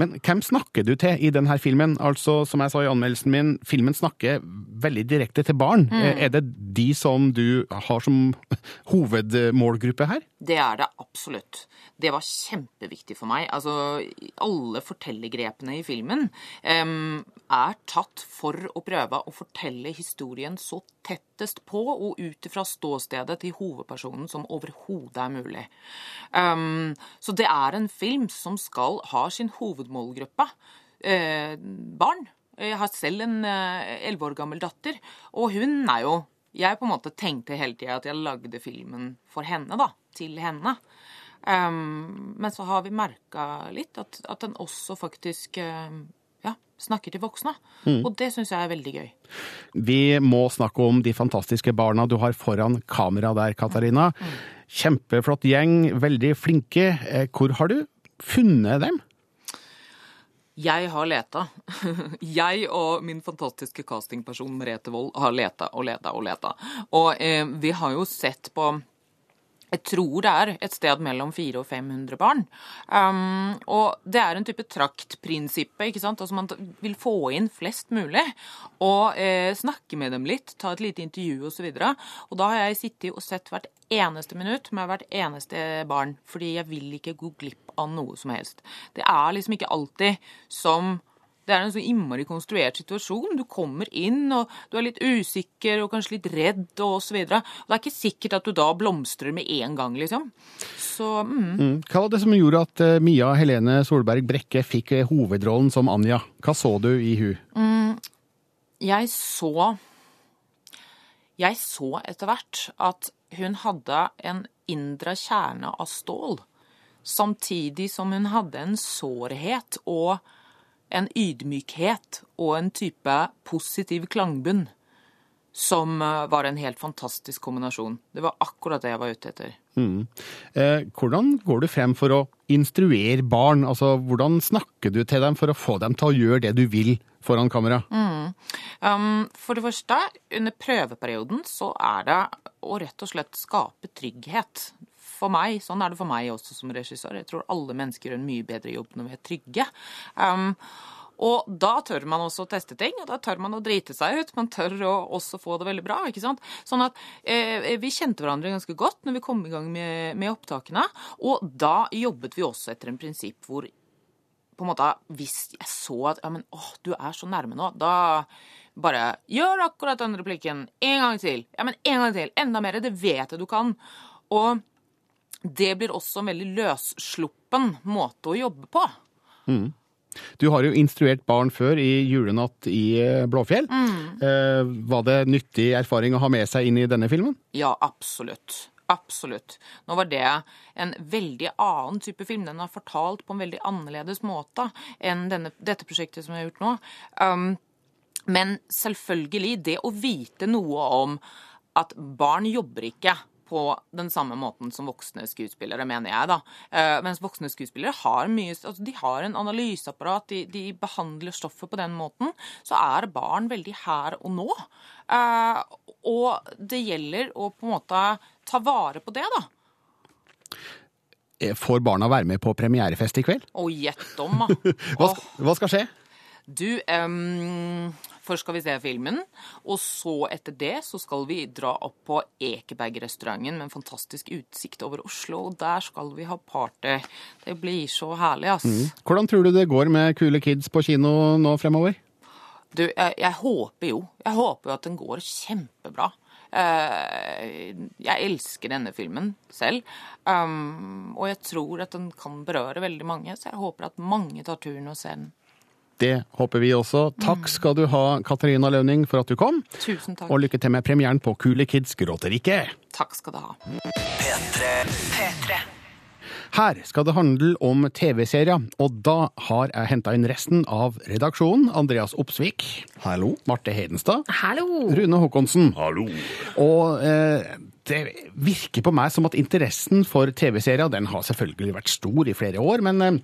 Speaker 4: Men hvem snakker du til i denne filmen? Altså, som jeg sa i anmeldelsen min, filmen snakker veldig direkte til barn.
Speaker 14: Mm.
Speaker 4: Eh, Er det de som du har som hovedmålgruppe her?
Speaker 14: Det er det absolutt. Det var kjempeviktig for meg. Altså, alle fortellergrepene i filmen um, er tatt for å prøve å fortelle historien så tettest på og ut ifra ståstedet til hovedpersonen som overhodet er mulig. Em, så det er en film som skal ha sin hovedmålgruppe. Eh, barn. Jeg har selv en elleve år gammel datter, og hun er jo Jeg på en måte tenkte hele tida at jeg lagde filmen for henne, da. Til henne. Um, men så har vi merka litt at, at den også faktisk um, ja, snakker til voksne.
Speaker 4: Mm.
Speaker 14: Og det syns jeg er veldig gøy.
Speaker 4: Vi må snakke om de fantastiske barna du har foran kamera der, Katarina. Kjempeflott gjeng, veldig flinke. Eh, Hvor har du funnet dem?
Speaker 14: Jeg har leta. Jeg og min fantastiske castingperson Merete Wold har leta og leta og leta. Og eh, vi har jo sett på jeg tror det er et sted mellom 400 og 500 barn. Um, og det er en type traktprinsippet, ikke sant. Altså man vil få inn flest mulig. Og eh, snakke med dem litt, ta et lite intervju osv. Og, så og da har jeg sittet og sett hvert eneste minutt med hvert eneste barn. Fordi jeg vil ikke gå glipp av noe som helst. Det er liksom ikke alltid som det er en så innmari konstruert situasjon. Du kommer inn, og du er litt usikker og kanskje litt redd og så videre. Det er ikke sikkert at du da blomstrer med en gang, liksom. Så mm.
Speaker 4: Mm. Hva var det som gjorde at eh, Mia Helene Solberg Brekke fikk eh, hovedrollen som Anja? Hva så du i hun?
Speaker 14: Mm, jeg så Jeg så etter hvert at hun hadde en indre kjerne av stål. Samtidig som hun hadde en sårhet og en ydmykhet og en type positiv klangbunn som eh, var en helt fantastisk kombinasjon. Det var akkurat det jeg var ute etter.
Speaker 4: Mm. Eh, hvordan går du frem for å instruere barn? Altså, Hvordan snakker du til dem for å få dem til å gjøre det du vil foran kamera?
Speaker 14: Mm. Um, for det første, under prøveperioden så er det å rett og slett skape trygghet. For meg, Sånn er det for meg også som regissør. Jeg tror alle mennesker gjør en mye bedre jobb når vi er trygge. Um, og da tør man også å teste ting, og da tør man å drite seg ut. Man tør å også få det veldig bra. ikke sant? Sånn at eh, vi kjente hverandre ganske godt når vi kom i gang med, med opptakene. Og da jobbet vi også etter en prinsipp hvor på en måte, hvis jeg så at ja, men, åh, du er så nærme nå, da bare gjør akkurat den replikken en gang til. Ja, men en gang til. Enda mer. Det vet jeg du kan. Og det blir også en veldig løssluppen måte å jobbe på.
Speaker 4: Mm. Du har jo instruert barn før i Julenatt i eh, Blåfjell.
Speaker 14: Mm.
Speaker 4: Eh, var det nyttig erfaring å ha med seg inn i denne filmen?
Speaker 14: Ja, absolutt. Absolutt. Nå var det en veldig annen type film. Den har fortalt på en veldig annerledes måte enn denne, dette prosjektet som jeg har gjort nå. Um, men selvfølgelig, det å vite noe om at barn jobber ikke på den samme måten som voksne skuespillere, mener jeg, da. Eh, mens voksne skuespillere har mye altså De har en analyseapparat, de, de behandler stoffet på den måten. Så er barn veldig her og nå. Eh, og det gjelder å på en måte ta vare på det, da.
Speaker 4: Eh, Får barna være med på premierefest i kveld?
Speaker 14: Å, gjett om, da.
Speaker 4: Hva, skal skje?
Speaker 14: Du, em, først skal vi se filmen, og så etter det så skal vi dra opp på Ekeberg-restauranten med en fantastisk utsikt over Oslo, og der skal vi ha party. Det blir så herlig, ass.
Speaker 4: Mm. Hvordan tror du det går med kule kids på kino nå fremover?
Speaker 14: Du, jeg, jeg håper jo. Jeg håper jo at den går kjempebra. Eh, jeg elsker denne filmen selv, um, og jeg tror at den kan berøre veldig mange, så jeg håper at mange tar turen og ser den.
Speaker 4: Det håper vi også. Takk skal du ha, Katarina Lønning, for at du kom.
Speaker 14: Tusen takk.
Speaker 4: Og lykke til med premieren på Kule kids gråter ikke.
Speaker 14: Takk skal du ha.
Speaker 4: Her skal det handle om TV-serier, og da har jeg henta inn resten av redaksjonen. Andreas Opsvik.
Speaker 2: Hallo.
Speaker 4: Marte Hedenstad.
Speaker 15: Hallo.
Speaker 4: Rune Håkonsen.
Speaker 9: Hallo.
Speaker 4: Og eh, det virker på meg som at interessen for TV-serier den har selvfølgelig vært stor i flere år, men eh,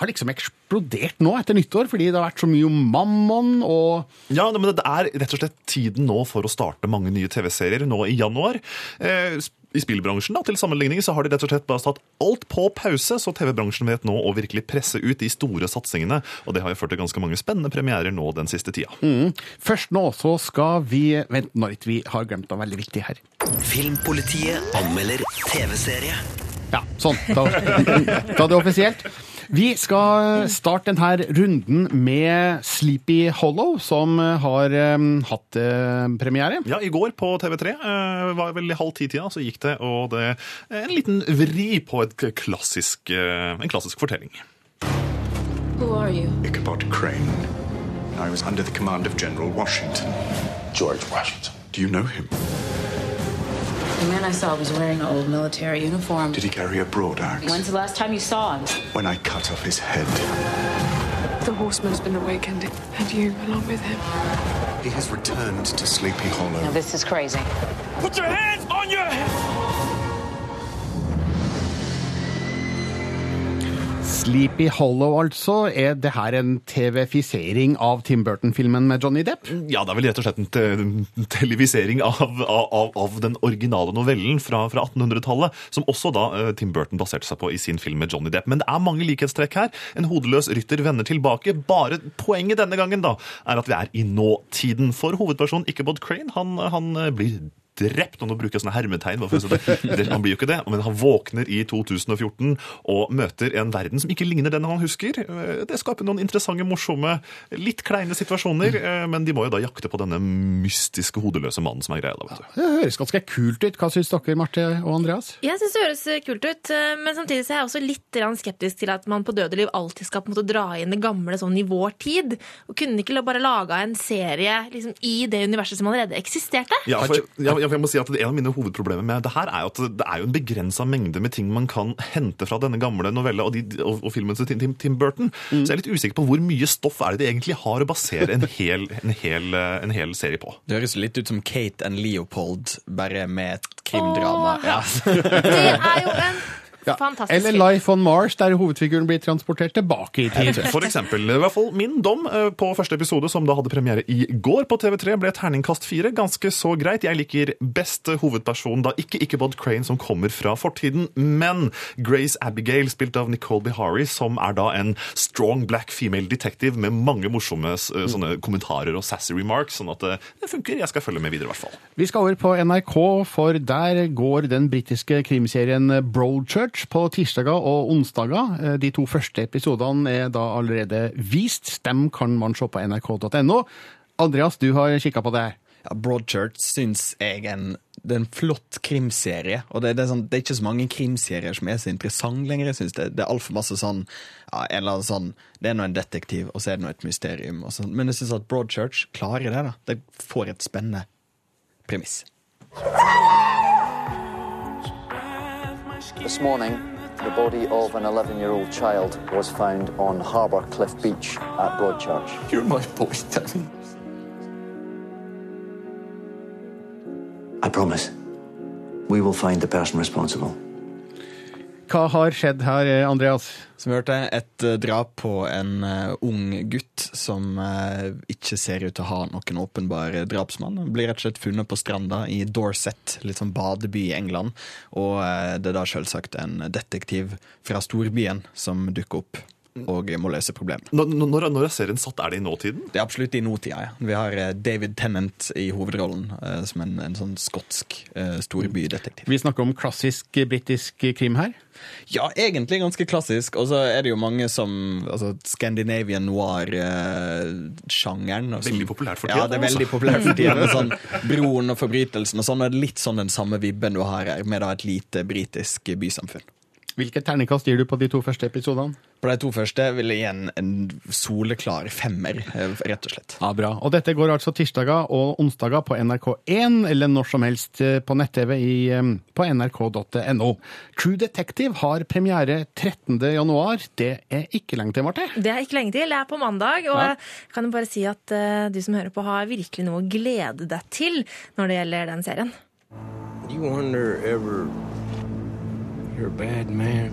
Speaker 4: har liksom eksplodert nå etter nyttår, fordi det har vært så mye om Mammon og
Speaker 9: Ja, men det er rett og slett tiden nå for å starte mange nye TV-serier nå i januar. Eh, I spillbransjen da, til sammenligning så har de rett og slett bare satt alt på pause, så TV-bransjen vet nå å virkelig presse ut de store satsingene. Og det har jo ført til ganske mange spennende premierer nå den siste tida.
Speaker 4: mm. Først nå så skal vi Vent nå litt, vi har glemt noe veldig viktig her.
Speaker 5: Filmpolitiet anmelder TV-serie.
Speaker 4: Ja, sånn. Da, da er det offisielt. Vi skal starte denne runden med Sleepy Hollow, som har eh, hatt eh, premiere.
Speaker 9: Ja, i går på TV3 eh, var vel i halv ti-tida, så gikk det, og det er en liten vri på et klassisk, eh, en klassisk fortelling.
Speaker 16: Who are you?
Speaker 17: Ichabod Crane. I was under the command of General Washington. George Washington. Do you know him?
Speaker 16: The man I saw was wearing an old military uniform.
Speaker 17: Did he carry a broad axe?
Speaker 16: When's the last time you saw him?
Speaker 17: When I cut off his head.
Speaker 18: The horseman's been awakened, and you along with him.
Speaker 17: He has returned to Sleepy Hollow.
Speaker 16: Now, this is crazy.
Speaker 8: Put your hands on your head!
Speaker 4: Sleepy Hollow, altså. Er det her en TV-fisering av Tim Burton-filmen med Johnny Depp?
Speaker 9: Ja, det er vel rett og slett en te televisering av, av, av den originale novellen fra, fra 1800-tallet, som også da uh, Tim Burton baserte seg på i sin film med Johnny Depp. Men det er mange likhetstrekk her. En hodeløs rytter vender tilbake. Bare poenget denne gangen da, er at vi er i nåtiden. For hovedpersonen Ichabod Crane han, han eh, blir drept, og nå bruker jeg sånne hermetegn. for å si det. Det- Han blir jo ikke det, men han våkner i 2014 og møter en verden som ikke ligner den han husker. Eh, Det skaper noen interessante, morsomme, litt kleine situasjoner, eh, men de må jo da jakte på denne mystiske, hodeløse mannen som er greia. da, vet du.
Speaker 4: Det høres ganske kult ut. Hva syns dere, Marte og Andreas?
Speaker 15: Jeg syns det høres eh, kult ut, men samtidig så er jeg også litt skeptisk til at man på døde liv alltid skal på en måte dra inn det gamle sånn i vår tid. Og kunne ikke bare laga en serie liksom, i det universet som allerede eksisterte?
Speaker 9: Ja, for, ja, jeg må si at En av mine hovedproblemer med det her er jo at det er jo en begrensa mengde med ting man kan hente fra denne gamle novella og, de, og, og filmen til Tim, Tim Burton. Så jeg er litt usikker på hvor mye stoff er det de egentlig har å basere en hel, en hel, en hel serie på.
Speaker 2: Det høres litt ut som Kate and Leopold, bare med et krimdrama.
Speaker 15: Åh,
Speaker 2: ja.
Speaker 15: Det er jo en fantastisk
Speaker 4: Eller. Life on Mars, der hovedfiguren blir transportert tilbake i tid.
Speaker 9: For eksempel, i hvert fall min dom eh, på første episode, som da hadde premiere i går på TV3, ble terningkast fire. Ganske så greit. Jeg liker best hovedpersonen, da ikke Ichabod Crane, som kommer fra fortiden, men Grace Abigail, spilt av Nicole Bihari, som er da en strong black female detective med mange morsomme eh, sånne kommentarer og sassy remarks, sånn at eh, det funker. Jeg skal følge med videre, i hvert fall.
Speaker 4: Vi skal over på NRK, for der går den britiske krimserien Broadchurch på tirsdager og onsdager. Eh, De to første episodene er da allerede vist. Dem kan man se på nrk.no. Andreas, du har kikka på det.
Speaker 2: Ja, Broadchurch syns jeg en, det er en flott krimserie. Og det, det, er sånn, det er ikke så mange krimserier som er så interessante lenger. Jeg synes det, det er altfor masse sånn ja, eller sånn Det er nå en detektiv, og så er det nå et mysterium. Sånn. Men jeg syns at Broadchurch klarer det. da. Det får et spennende premiss.
Speaker 19: This morning, the body of an 11 year old child was found on Harbour Cliff Beach at Broadchurch.
Speaker 10: You're my boy, Danny.
Speaker 19: I promise. We will find the person responsible.
Speaker 4: Hva har skjedd her, eh, Andreas?
Speaker 2: Som vi hørte, et eh, drap på en eh, ung gutt som ikke ser ut til å ha noen åpenbar drapsmann. Han blir rett og slett funnet på stranda i Dorset, litt sånn badeby i England. Og det er da selvsagt en detektiv fra storbyen som dukker opp. Og må løse problemer.
Speaker 9: Når, når, når er serien satt? Er det i nåtiden?
Speaker 2: Det er absolutt i nåtida, ja. Vi har eh, David Tennant i hovedrollen eh, som en, en sånn skotsk eh, storbydetektiv.
Speaker 4: Vi snakker om klassisk britisk krim her.
Speaker 2: Ja, egentlig ganske klassisk. Og så er det jo mange som altså Scandinavian noir-sjangeren.
Speaker 9: Veldig populært for
Speaker 2: Ja, det er
Speaker 9: altså.
Speaker 2: veldig populært for tida. Sånn Broen og forbrytelsen og sånn. Og er litt sånn den samme vibben du har her, med da et lite britisk bysamfunn.
Speaker 4: Hvilket terningkast gir du på de to første episodene?
Speaker 2: På de to første vil jeg gi en, en soleklar femmer, eh, rett og slett.
Speaker 4: Ja, bra. Og dette går altså tirsdager og onsdager på NRK1, eller når som helst eh, på nett-TV eh, på nrk.no. True Detective har premiere 13. januar. Det er ikke lenge til, Marte.
Speaker 15: Det er ikke lenge til. Det er på mandag. Og
Speaker 4: Ja.
Speaker 15: jeg kan bare si at du som hører på, har virkelig noe å glede deg til når det gjelder den serien.
Speaker 20: You wonder ever you're a bad man?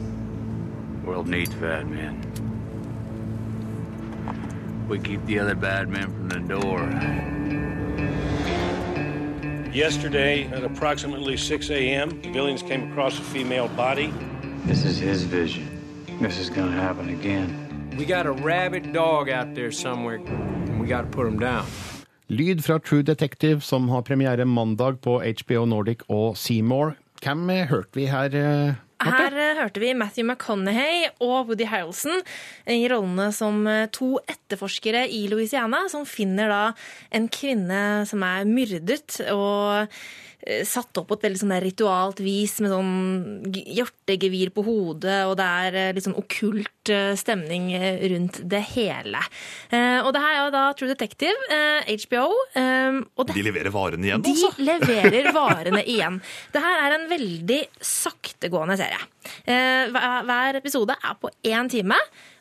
Speaker 21: World needs bad men. We keep the other bad men from the door.
Speaker 22: Yesterday, at approximately 6 a.m., Billings came across a female body.
Speaker 21: This is his vision. This is gonna happen again.
Speaker 20: We got a rabid dog out there somewhere, and we got to put him down.
Speaker 4: Lyd fra True Detective, som har premiere mandag på HBO Nordic og Seymour. Hvem eh, hørte vi her?
Speaker 15: Her eh, hørte vi Matthew McConaughey og Woody Harrelson i rollene som eh, to etterforskere i Louisiana, som finner da en kvinne som er myrdet og satt opp på et veldig sånn ritualt vis med sånn hjortegevir på hodet, og det er eh, litt sånn okkult eh, stemning eh, rundt det hele. Eh, Og det her er da True Detective, eh, HBO. eh, Og det
Speaker 9: De leverer varene igjen,
Speaker 15: de
Speaker 9: altså.
Speaker 15: leverer varene igjen. Det her er en veldig saktegående serie. Eh, Hver episode er på én time.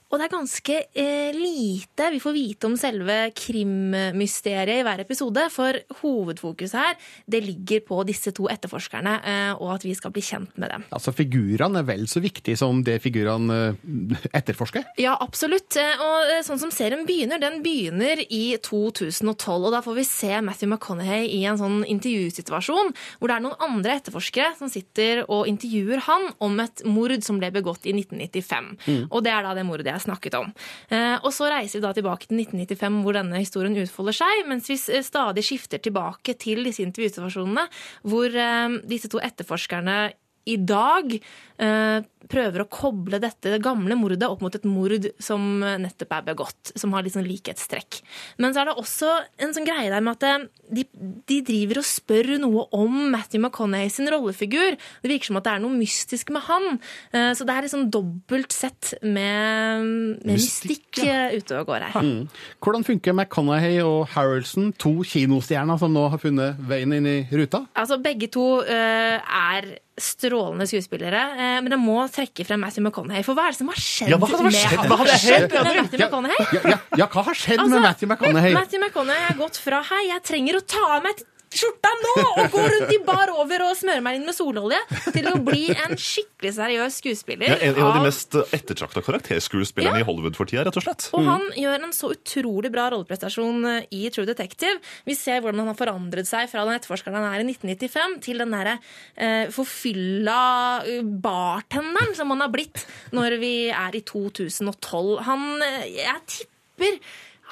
Speaker 15: Og det er ganske eh, lite vi får vite om selve krimmysteriet i hver episode, for hovedfokuset her det ligger på disse to etterforskerne, eh, og at vi skal bli kjent med dem.
Speaker 4: Altså, Figurene er vel så viktige som det figurene eh, etterforsker.
Speaker 15: Ja, absolutt. Eh, Og eh, sånn som serien begynner, den begynner i 2012. Og da får vi se Matthew McConaughey i en sånn intervjusituasjon hvor det er noen andre etterforskere som sitter og intervjuer han om et mord som ble begått i 1995.
Speaker 23: Mm.
Speaker 15: Og det er da det mordet jeg snakket om. Eh, Og så reiser vi da tilbake til 1995 hvor denne historien utfolder seg, mens vi stadig skifter tilbake til disse intervjusituasjonene hvor eh, disse to etterforskerne i dag eh, prøver å koble dette det gamle mordet opp mot et mord som nettopp er begått, som har litt sånn likhetstrekk. Men så er det også en sånn greie der med at eh, de, de driver og spør noe om Matthew McConaughey sin rollefigur. Det virker som at det er noe mystisk med han. Eh, så det er liksom dobbelt sett med, med
Speaker 4: Mystikk,
Speaker 15: mystikk ja. ute og går her.
Speaker 4: Mm. Hvordan funker McConaughey og Harrelson, to kinostjerner som nå har funnet veien inn i ruta?
Speaker 15: Altså, begge to uh, er strålende skuespillere, eh, men det må trekke frem Matthew McConaughey. For hva er det som har skjedd
Speaker 4: Ja, hva har
Speaker 15: med, hva har skjedd med? Matthew McConaughey?
Speaker 4: Ja, ja, ja, hva har skjedd
Speaker 15: Altså,
Speaker 4: med Matthew McConaughey?
Speaker 15: Matthew McConaughey er gått fra 'hei, jeg trenger å ta av meg skjorta nå!' og gå rundt i bar over og smøre meg inn med sololje, til å bli en skikkelig seriøs skuespiller.
Speaker 9: Ja, en, en av de mest ettertrakta karakterskuespillerne i Hollywood for tida, rett og slett.
Speaker 15: Og han gjør en så utrolig bra rolleprestasjon eh, i True Detective. Vi ser hvordan han har forandret seg fra den etterforskeren han er i 1995, til den derre eh, forfylla eh, bartenderen som han har blitt når vi er i 2012. Han eh, Jeg tipper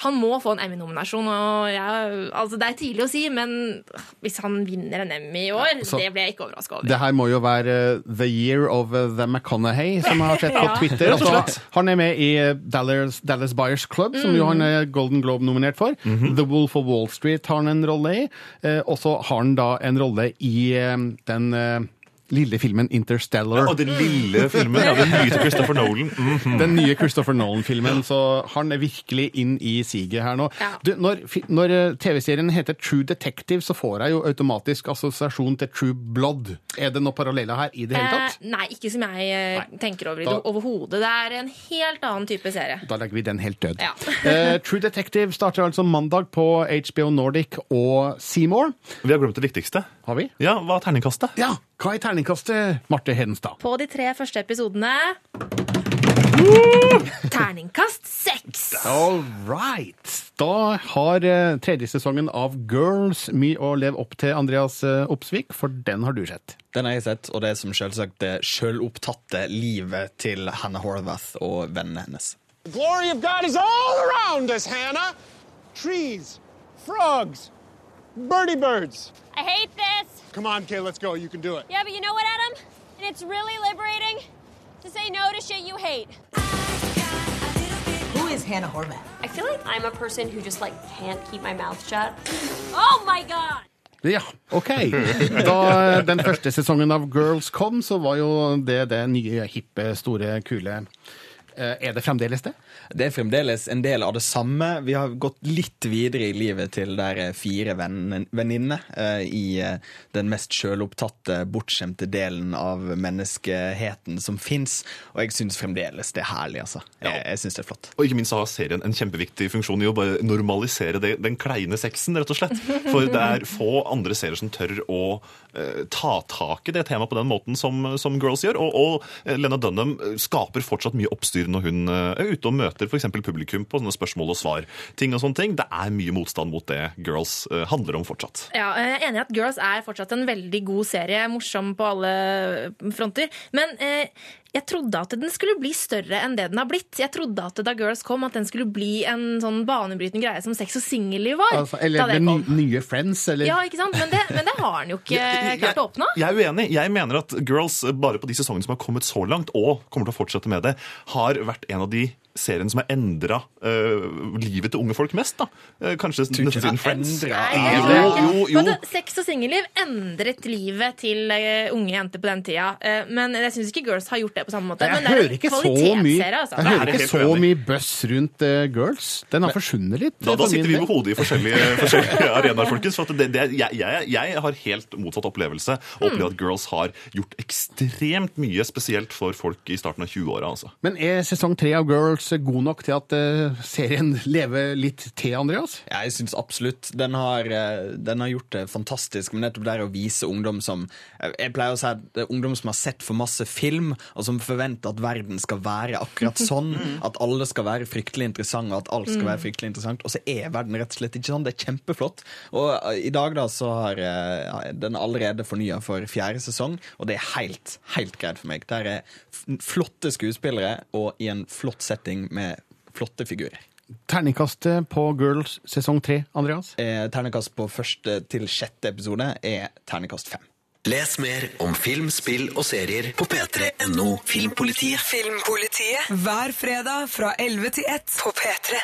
Speaker 15: han må få en Emmy-nominasjon. og altså Det er tidlig å si, men hvis han vinner en Emmy i år,
Speaker 4: så-
Speaker 15: det blir jeg ikke overraska over.
Speaker 4: Det her må jo være eh, The Year of eh, the McConaughey, som jeg har sett på
Speaker 15: Ja.
Speaker 4: Twitter. Altså, han er med i eh, Dallas, Dallas Buyers Club, som jo
Speaker 15: Mm.
Speaker 4: han er Golden Globe-nominert for.
Speaker 9: Mhm.
Speaker 4: The Wolf of Wall Street har han en rolle i. Eh, og så har han da en rolle i den eh, lille filmen Interstellar.
Speaker 9: Og den lille filmen Ja, den nye til Christopher Nolan. Mhm.
Speaker 4: Den nye Christopher Nolan-filmen, så han er virkelig inn i siget her nå.
Speaker 15: Ja.
Speaker 4: Du, når når eh, TV-serien heter True Detective, så får jeg jo automatisk assosiasjon til True Blood. Er det noen paralleller her i det hele tatt?
Speaker 15: Eh, nei, ikke som jeg nei. tenker over i det overhodet. Det er en helt annen type serie.
Speaker 4: Da legger vi den helt død.
Speaker 15: Ja.
Speaker 4: Eh, True Detective starter altså mandag på HBO Nordic og Seymour.
Speaker 9: Vi har glemt det viktigste.
Speaker 4: Har vi?
Speaker 9: Ja, Hva er terningkastet?
Speaker 4: Ja, hva er terningkastet, Marte Hedenstad?
Speaker 15: På de tre første episodene Terningkast seks!
Speaker 4: All right. Da har eh, tredje sesongen av Girls mye å leve opp til, Andreas eh, Opsvik, for den har du sett.
Speaker 2: Den har jeg sett, og det er som selvsagt det sjølopptatte livet til Hannah Horvath og vennene hennes.
Speaker 24: The glory of God is all around us, Hannah. Trees, frogs, birdie birds.
Speaker 25: I hate this.
Speaker 24: Come on, kid, let's go. You can do it.
Speaker 25: Yeah, but you know what, Adam? And it's really liberating to say no to shit you hate.
Speaker 23: Who is Hannah Horvath?
Speaker 25: I feel like I'm a person who just like can't keep my mouth shut. Oh my god!
Speaker 4: Ja, OK. Da den første sesongen av Girls kom, så var jo det det nye, hippe, store, kule. Eh, Er det fremdeles det?
Speaker 2: Det er fremdeles en del av det samme. Vi har gått litt videre i livet til der er fire venn- venninner eh, i eh, den mest sjølopptatte, bortskjemte delen av menneskeheten som fins. Og jeg syns fremdeles det er herlig, altså. Jeg, jeg syns det er flott.
Speaker 9: Og ikke minst har serien en kjempeviktig funksjon i å bare normalisere det, den kleine sexen, rett og slett. For det er få andre serier som tør å eh, ta tak i det temaet på den måten som, som Girls gjør. Og, og eh, Lena Dunham eh, skaper fortsatt mye oppstyr når hun eh, er ute og møter f.eks. publikum på sånne spørsmål og svar. Ting og sånne ting. Det er mye motstand mot det Girls eh, handler om fortsatt.
Speaker 15: Ja, jeg er enig i at Girls er fortsatt en veldig god serie. Morsom på alle fronter. Men eh, jeg trodde at den skulle bli større enn det den har blitt. Jeg trodde at da Girls kom, at den skulle bli en sånn banebrytende greie som sex og singelliv var.
Speaker 4: Altså, eller ny- nye Friends, eller
Speaker 15: Ja, ikke sant? Men det, men det har den jo ikke klart å oppnå.
Speaker 9: Jeg er uenig. Jeg mener at Girls, bare på de sesongene som har kommet så langt, og kommer til å fortsette med det, har vært en av de seriene som har endra livet til unge folk mest. da. Uh, kanskje nesten siden Friends.
Speaker 15: Nei,
Speaker 9: Jo,
Speaker 15: tror ikke.
Speaker 9: jo, jo.
Speaker 15: Sex og singelliv endret livet til uh, unge jenter på den tida. Eh, men jeg syns ikke Girls har gjort det på samme måte.
Speaker 4: Jeg
Speaker 15: men det er en kvalitetsserie, altså.
Speaker 4: jeg hører ikke så mye buzz rundt eh, Girls. Den har forsvunnet litt.
Speaker 9: Da, da sitter vi med hodet i forskjellige, forskjellige arenaer, folkens. For at det, det, jeg, jeg, jeg har helt motsatt opplevelse og opplever at Girls har gjort ekstremt mye, spesielt for folk i starten av 20-åra. Altså.
Speaker 4: Men er sesong tre av Girls god nok til at eh, serien lever litt til, Andreas?
Speaker 2: Ja, jeg syns absolutt. Den har, eh, den har gjort det fantastisk. Men nettopp der å vise ungdom som Jeg pleier å si at ungdom som har sett for masse film, og som forventer at verden skal være akkurat sånn. At alle skal være fryktelig interessante, og at alt skal være fryktelig interessant. Og så er verden rett og slett ikke sånn. Det er kjempeflott. Og eh, i dag da så har ja, den allerede fornya for fjerde sesong, og det er helt, helt greit for meg. Der er flotte skuespillere og i en flott setting med flotte figurer.
Speaker 4: Terningkastet på Girls sesong tre, Andreas?
Speaker 2: Eh, terningkast på første til sjette episode er terningkast fem.
Speaker 5: Les mer om film, spill og serier på p3.no Filmpolitiet.
Speaker 26: Filmpolitiet hver fredag fra 11 til 1 på P3.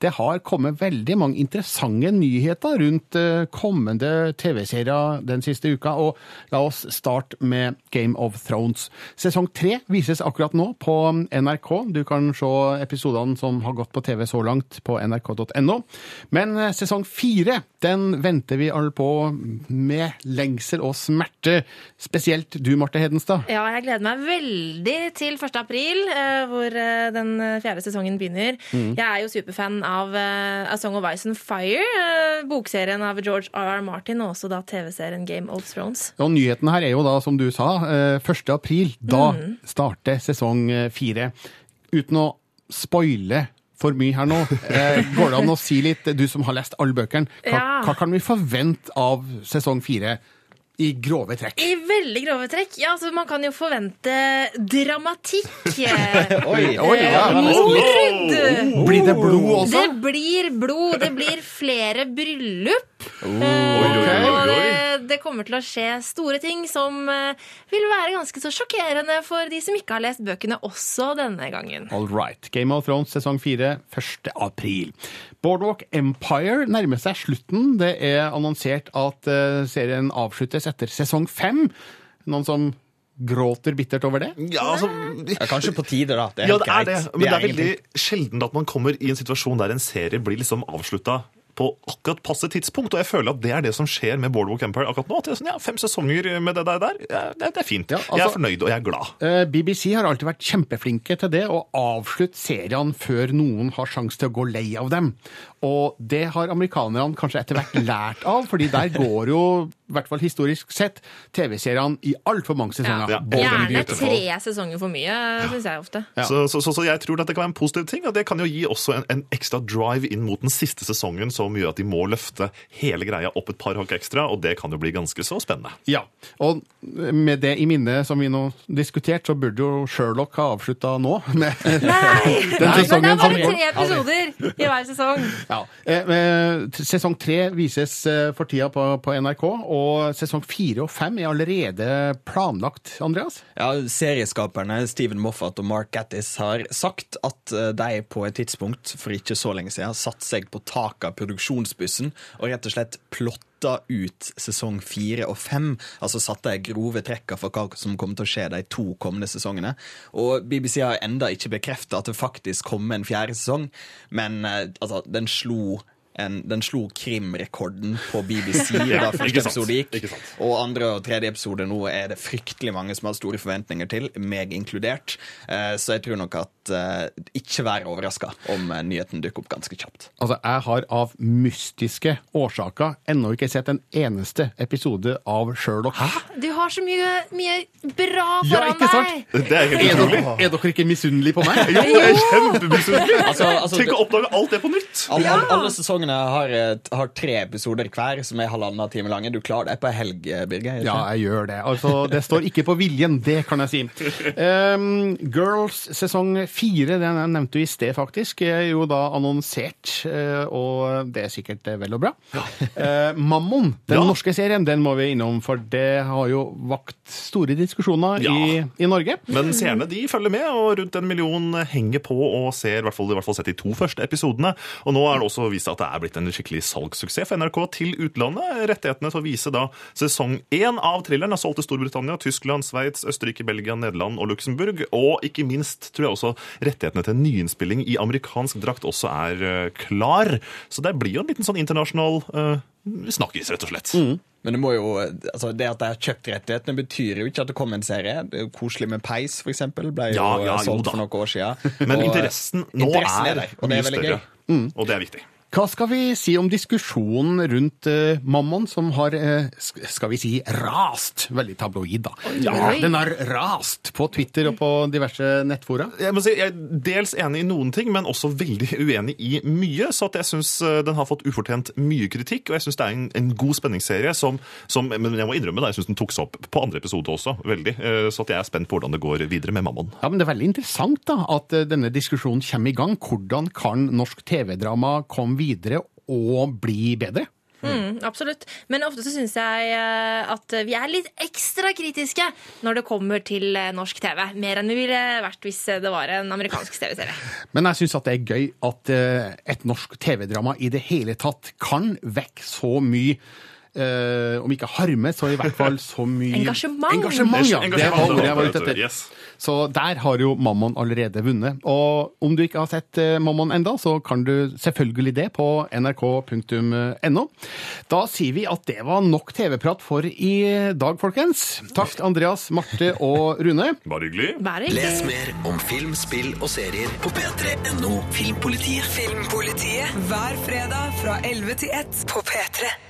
Speaker 4: Det har kommet veldig mange interessante nyheter rundt eh, kommende TV-serier den siste uka, og la oss starte med Game of Thrones. Sesong tre vises akkurat nå på NRK. Du kan se episodene som har gått på TV så langt på nrk.no. Men eh, sesong fire den venter vi alle på med lengsel og smerte. Spesielt du, Marte Hedenstad.
Speaker 15: Ja, jeg gleder meg veldig til 1. april, eh, hvor den fjerde sesongen begynner.
Speaker 4: Mm.
Speaker 15: Jeg er jo superfan av eh, A Song of Ice and Fire, eh, bokserien av George R.R. Martin, og også da TV-serien Game of Thrones.
Speaker 4: Og nyheten her er jo da, som du sa, eh, 1. april. Da
Speaker 15: mm.
Speaker 4: starter sesong eh, fire. Uten å spoile for mye her nå, eh, går det an å si litt, du som har lest alle bøkene, hva,
Speaker 15: Ja.
Speaker 4: hva kan vi forvente av sesong fire i grove trekk?
Speaker 15: I veldig grove trekk. Ja, altså Man kan jo forvente dramatikk.
Speaker 4: Oi, oi, ja.
Speaker 15: Eh, Mord!
Speaker 4: Blir det blod også?
Speaker 15: Det blir blod. Det blir flere bryllup.
Speaker 4: Oi, oi, oi,
Speaker 15: Og det, det kommer til å skje store ting som eh, vil være ganske så sjokkerende for de som ikke har lest bøkene også denne gangen.
Speaker 4: All right. Game of Thrones sesong fire 1. april. Boardwalk Empire nærmer seg slutten. Det er annonsert at eh, serien avsluttes etter sesong fem. Noen som gråter bittert over det?
Speaker 9: Ja, altså,
Speaker 2: Ja, kanskje på tide, da. Det er
Speaker 9: ja, det er det. Men det er
Speaker 2: egentlig-
Speaker 9: veldig sjelden at man kommer i en situasjon der en serie blir liksom avslutta på akkurat passe tidspunkt. Og jeg føler at det er det som skjer med Boardwalk Empire akkurat nå. At det er sånn, ja, Fem sesonger med det der, der ja, det, det er fint. jeg er
Speaker 4: altså-
Speaker 9: fornøyd, og jeg er glad.
Speaker 4: Eh, BBC har alltid vært kjempeflinke til det, å avslutte seriene før noen har sjanse til å gå lei av dem. Og det har amerikanerne kanskje etter hvert lært av, fordi der går jo i hvert fall historisk sett, TV-seriene i altfor mange sesonger.
Speaker 9: Ja.
Speaker 4: Ja.
Speaker 15: Gjerne tre sesonger for mye, syns jeg ofte.
Speaker 9: Så, så, så, så jeg tror dette kan være en positiv ting, og det kan jo gi også en, en ekstra drive inn mot den siste sesongen som gjør at de må løfte hele greia opp et par hakk ekstra, og det kan jo bli ganske så spennende.
Speaker 4: Ja, og med det i minne som vi nå diskuterte, så burde jo Sherlock ha avslutta nå. Med den
Speaker 15: Men det er bare tre episoder i hver sesong.
Speaker 4: Ja. Eh, eh, sesong tre vises eh, for tida på, på NRK, og sesong fire og fem er allerede planlagt, Andreas?
Speaker 2: Ja, Serieskaperne Steven Moffat og Mark Gattis har sagt at eh, de på et tidspunkt for ikke så lenge siden satte seg på taket av produksjonsbussen og rett og slett plotta ut sesong fire og fem. Altså satte de grove trekka for hva som kommer til å skje de to kommende sesongene. Og BBC har enda ikke bekrefta at det faktisk kommer en fjerde sesong, men eh, altså, den slo en, den slo krimrekorden på BBC da første episode gikk. Og andre og tredje episode nå er det fryktelig mange som har store forventninger til, meg inkludert. Eh, Så jeg tror nok at eh, ikke vær overraska om eh, nyheten dukker opp ganske kjapt.
Speaker 4: Altså, jeg har av mystiske årsaker ennå ikke sett en eneste episode av Sherlock. Hæ?
Speaker 15: Du har så mye, mye bra
Speaker 4: Ja,
Speaker 15: foran
Speaker 4: ikke sant?
Speaker 15: deg!
Speaker 9: Det er
Speaker 4: Er dere, er dere ikke misunnelige på meg?
Speaker 9: Jo, jeg er kjempemisunnelig!
Speaker 2: Altså, altså,
Speaker 9: Tenk å oppdage alt det på nytt!
Speaker 2: Alle, alle, alle sesongene har, har tre episoder hver som er halvannen time lange. Du klarer deg på ei helg, Birger?
Speaker 4: Ja, jeg gjør det. Altså, det står ikke på viljen, det kan jeg si. Um, Girls sesong fire, den jeg nevnte du i sted faktisk, er jo da annonsert, eh, og det er sikkert eh, vel og bra. Uh, Mammon, den
Speaker 9: Ja.
Speaker 4: norske serien, den må vi innom, for det har jo vakt store diskusjoner
Speaker 9: Ja.
Speaker 4: i, i Norge.
Speaker 9: Men seerne de følger med, og rundt en million henger på og ser i hvert fall, i hvert fall sett de to første episodene. Og nå er det også vist at det er blitt en skikkelig salgssuksess for NRK til utlandet. Rettighetene til å vise da sesong én av thrilleren er solgt til Storbritannia, Tyskland, Sveits, Østerrike, Belgia, Nederland og Luxembourg. Og ikke minst tror jeg også rettighetene til nyinnspilling i amerikansk drakt også er eh, klar. Så det blir jo en liten sånn internasjonal uh, snakkis, rett og slett.
Speaker 2: Men det må jo, altså det at de har kjøpt rettighetene, betyr jo ikke at det kommer en serie. Det er jo koselig med Peis, eksempel. Ble jo
Speaker 9: Ja, ja,
Speaker 2: solgt
Speaker 9: jo
Speaker 2: for noen år siden.
Speaker 9: Men
Speaker 2: Og,
Speaker 9: interessen nå
Speaker 2: interessen
Speaker 9: er,
Speaker 2: der, og det
Speaker 9: mye
Speaker 2: er
Speaker 9: større,
Speaker 2: gøy.
Speaker 9: og det er viktig.
Speaker 4: Hva skal vi si om diskusjonen rundt eh, Mammon, som har, eh, sk- skal vi si, rast? Veldig tabloid, da. Ja, den har rast på Twitter og på diverse nettfora.
Speaker 9: Jeg må si, jeg er dels enig i noen ting, men også veldig uenig i mye. Så at jeg syns den har fått ufortjent mye kritikk, og jeg syns det er en, en god spenningsserie som, som Men jeg må innrømme det, jeg syns den tok seg opp på andre episode også, veldig. Eh, Så at jeg er spent på hvordan det går videre med Mammon.
Speaker 4: Ja, men Det er veldig interessant da, at eh, denne diskusjonen kommer i gang. Hvordan kan norsk TV-drama komme videre og bli bedre?
Speaker 15: Mm, absolutt. Men ofte så syns jeg eh, at vi er litt ekstra kritiske når det kommer til eh, norsk TV. Mer enn vi ville vært hvis det var en amerikansk TV-serie.
Speaker 4: Men jeg syns at det er gøy at eh, et norsk TV-drama i det hele tatt kan vekke så mye eh, om ikke harme, så i hvert fall så mye
Speaker 15: Engasjement.
Speaker 4: Engasjement, ja. Det var ordet jeg var ute etter.
Speaker 9: Yes.
Speaker 4: Så der har jo Mammon allerede vunnet. Og om du ikke har sett eh, Mammon enda, så kan du selvfølgelig det på nrk.no. Da sier vi at det var nok TV-prat for i dag, folkens. Takk Andreas, Marte og Rune.
Speaker 9: Bare hyggelig.
Speaker 15: Bare hyggelig.
Speaker 5: Les mer om film, spill og serier på p3.no Filmpolitiet.
Speaker 26: Filmpolitiet hver fredag fra 11 til 1 på P3.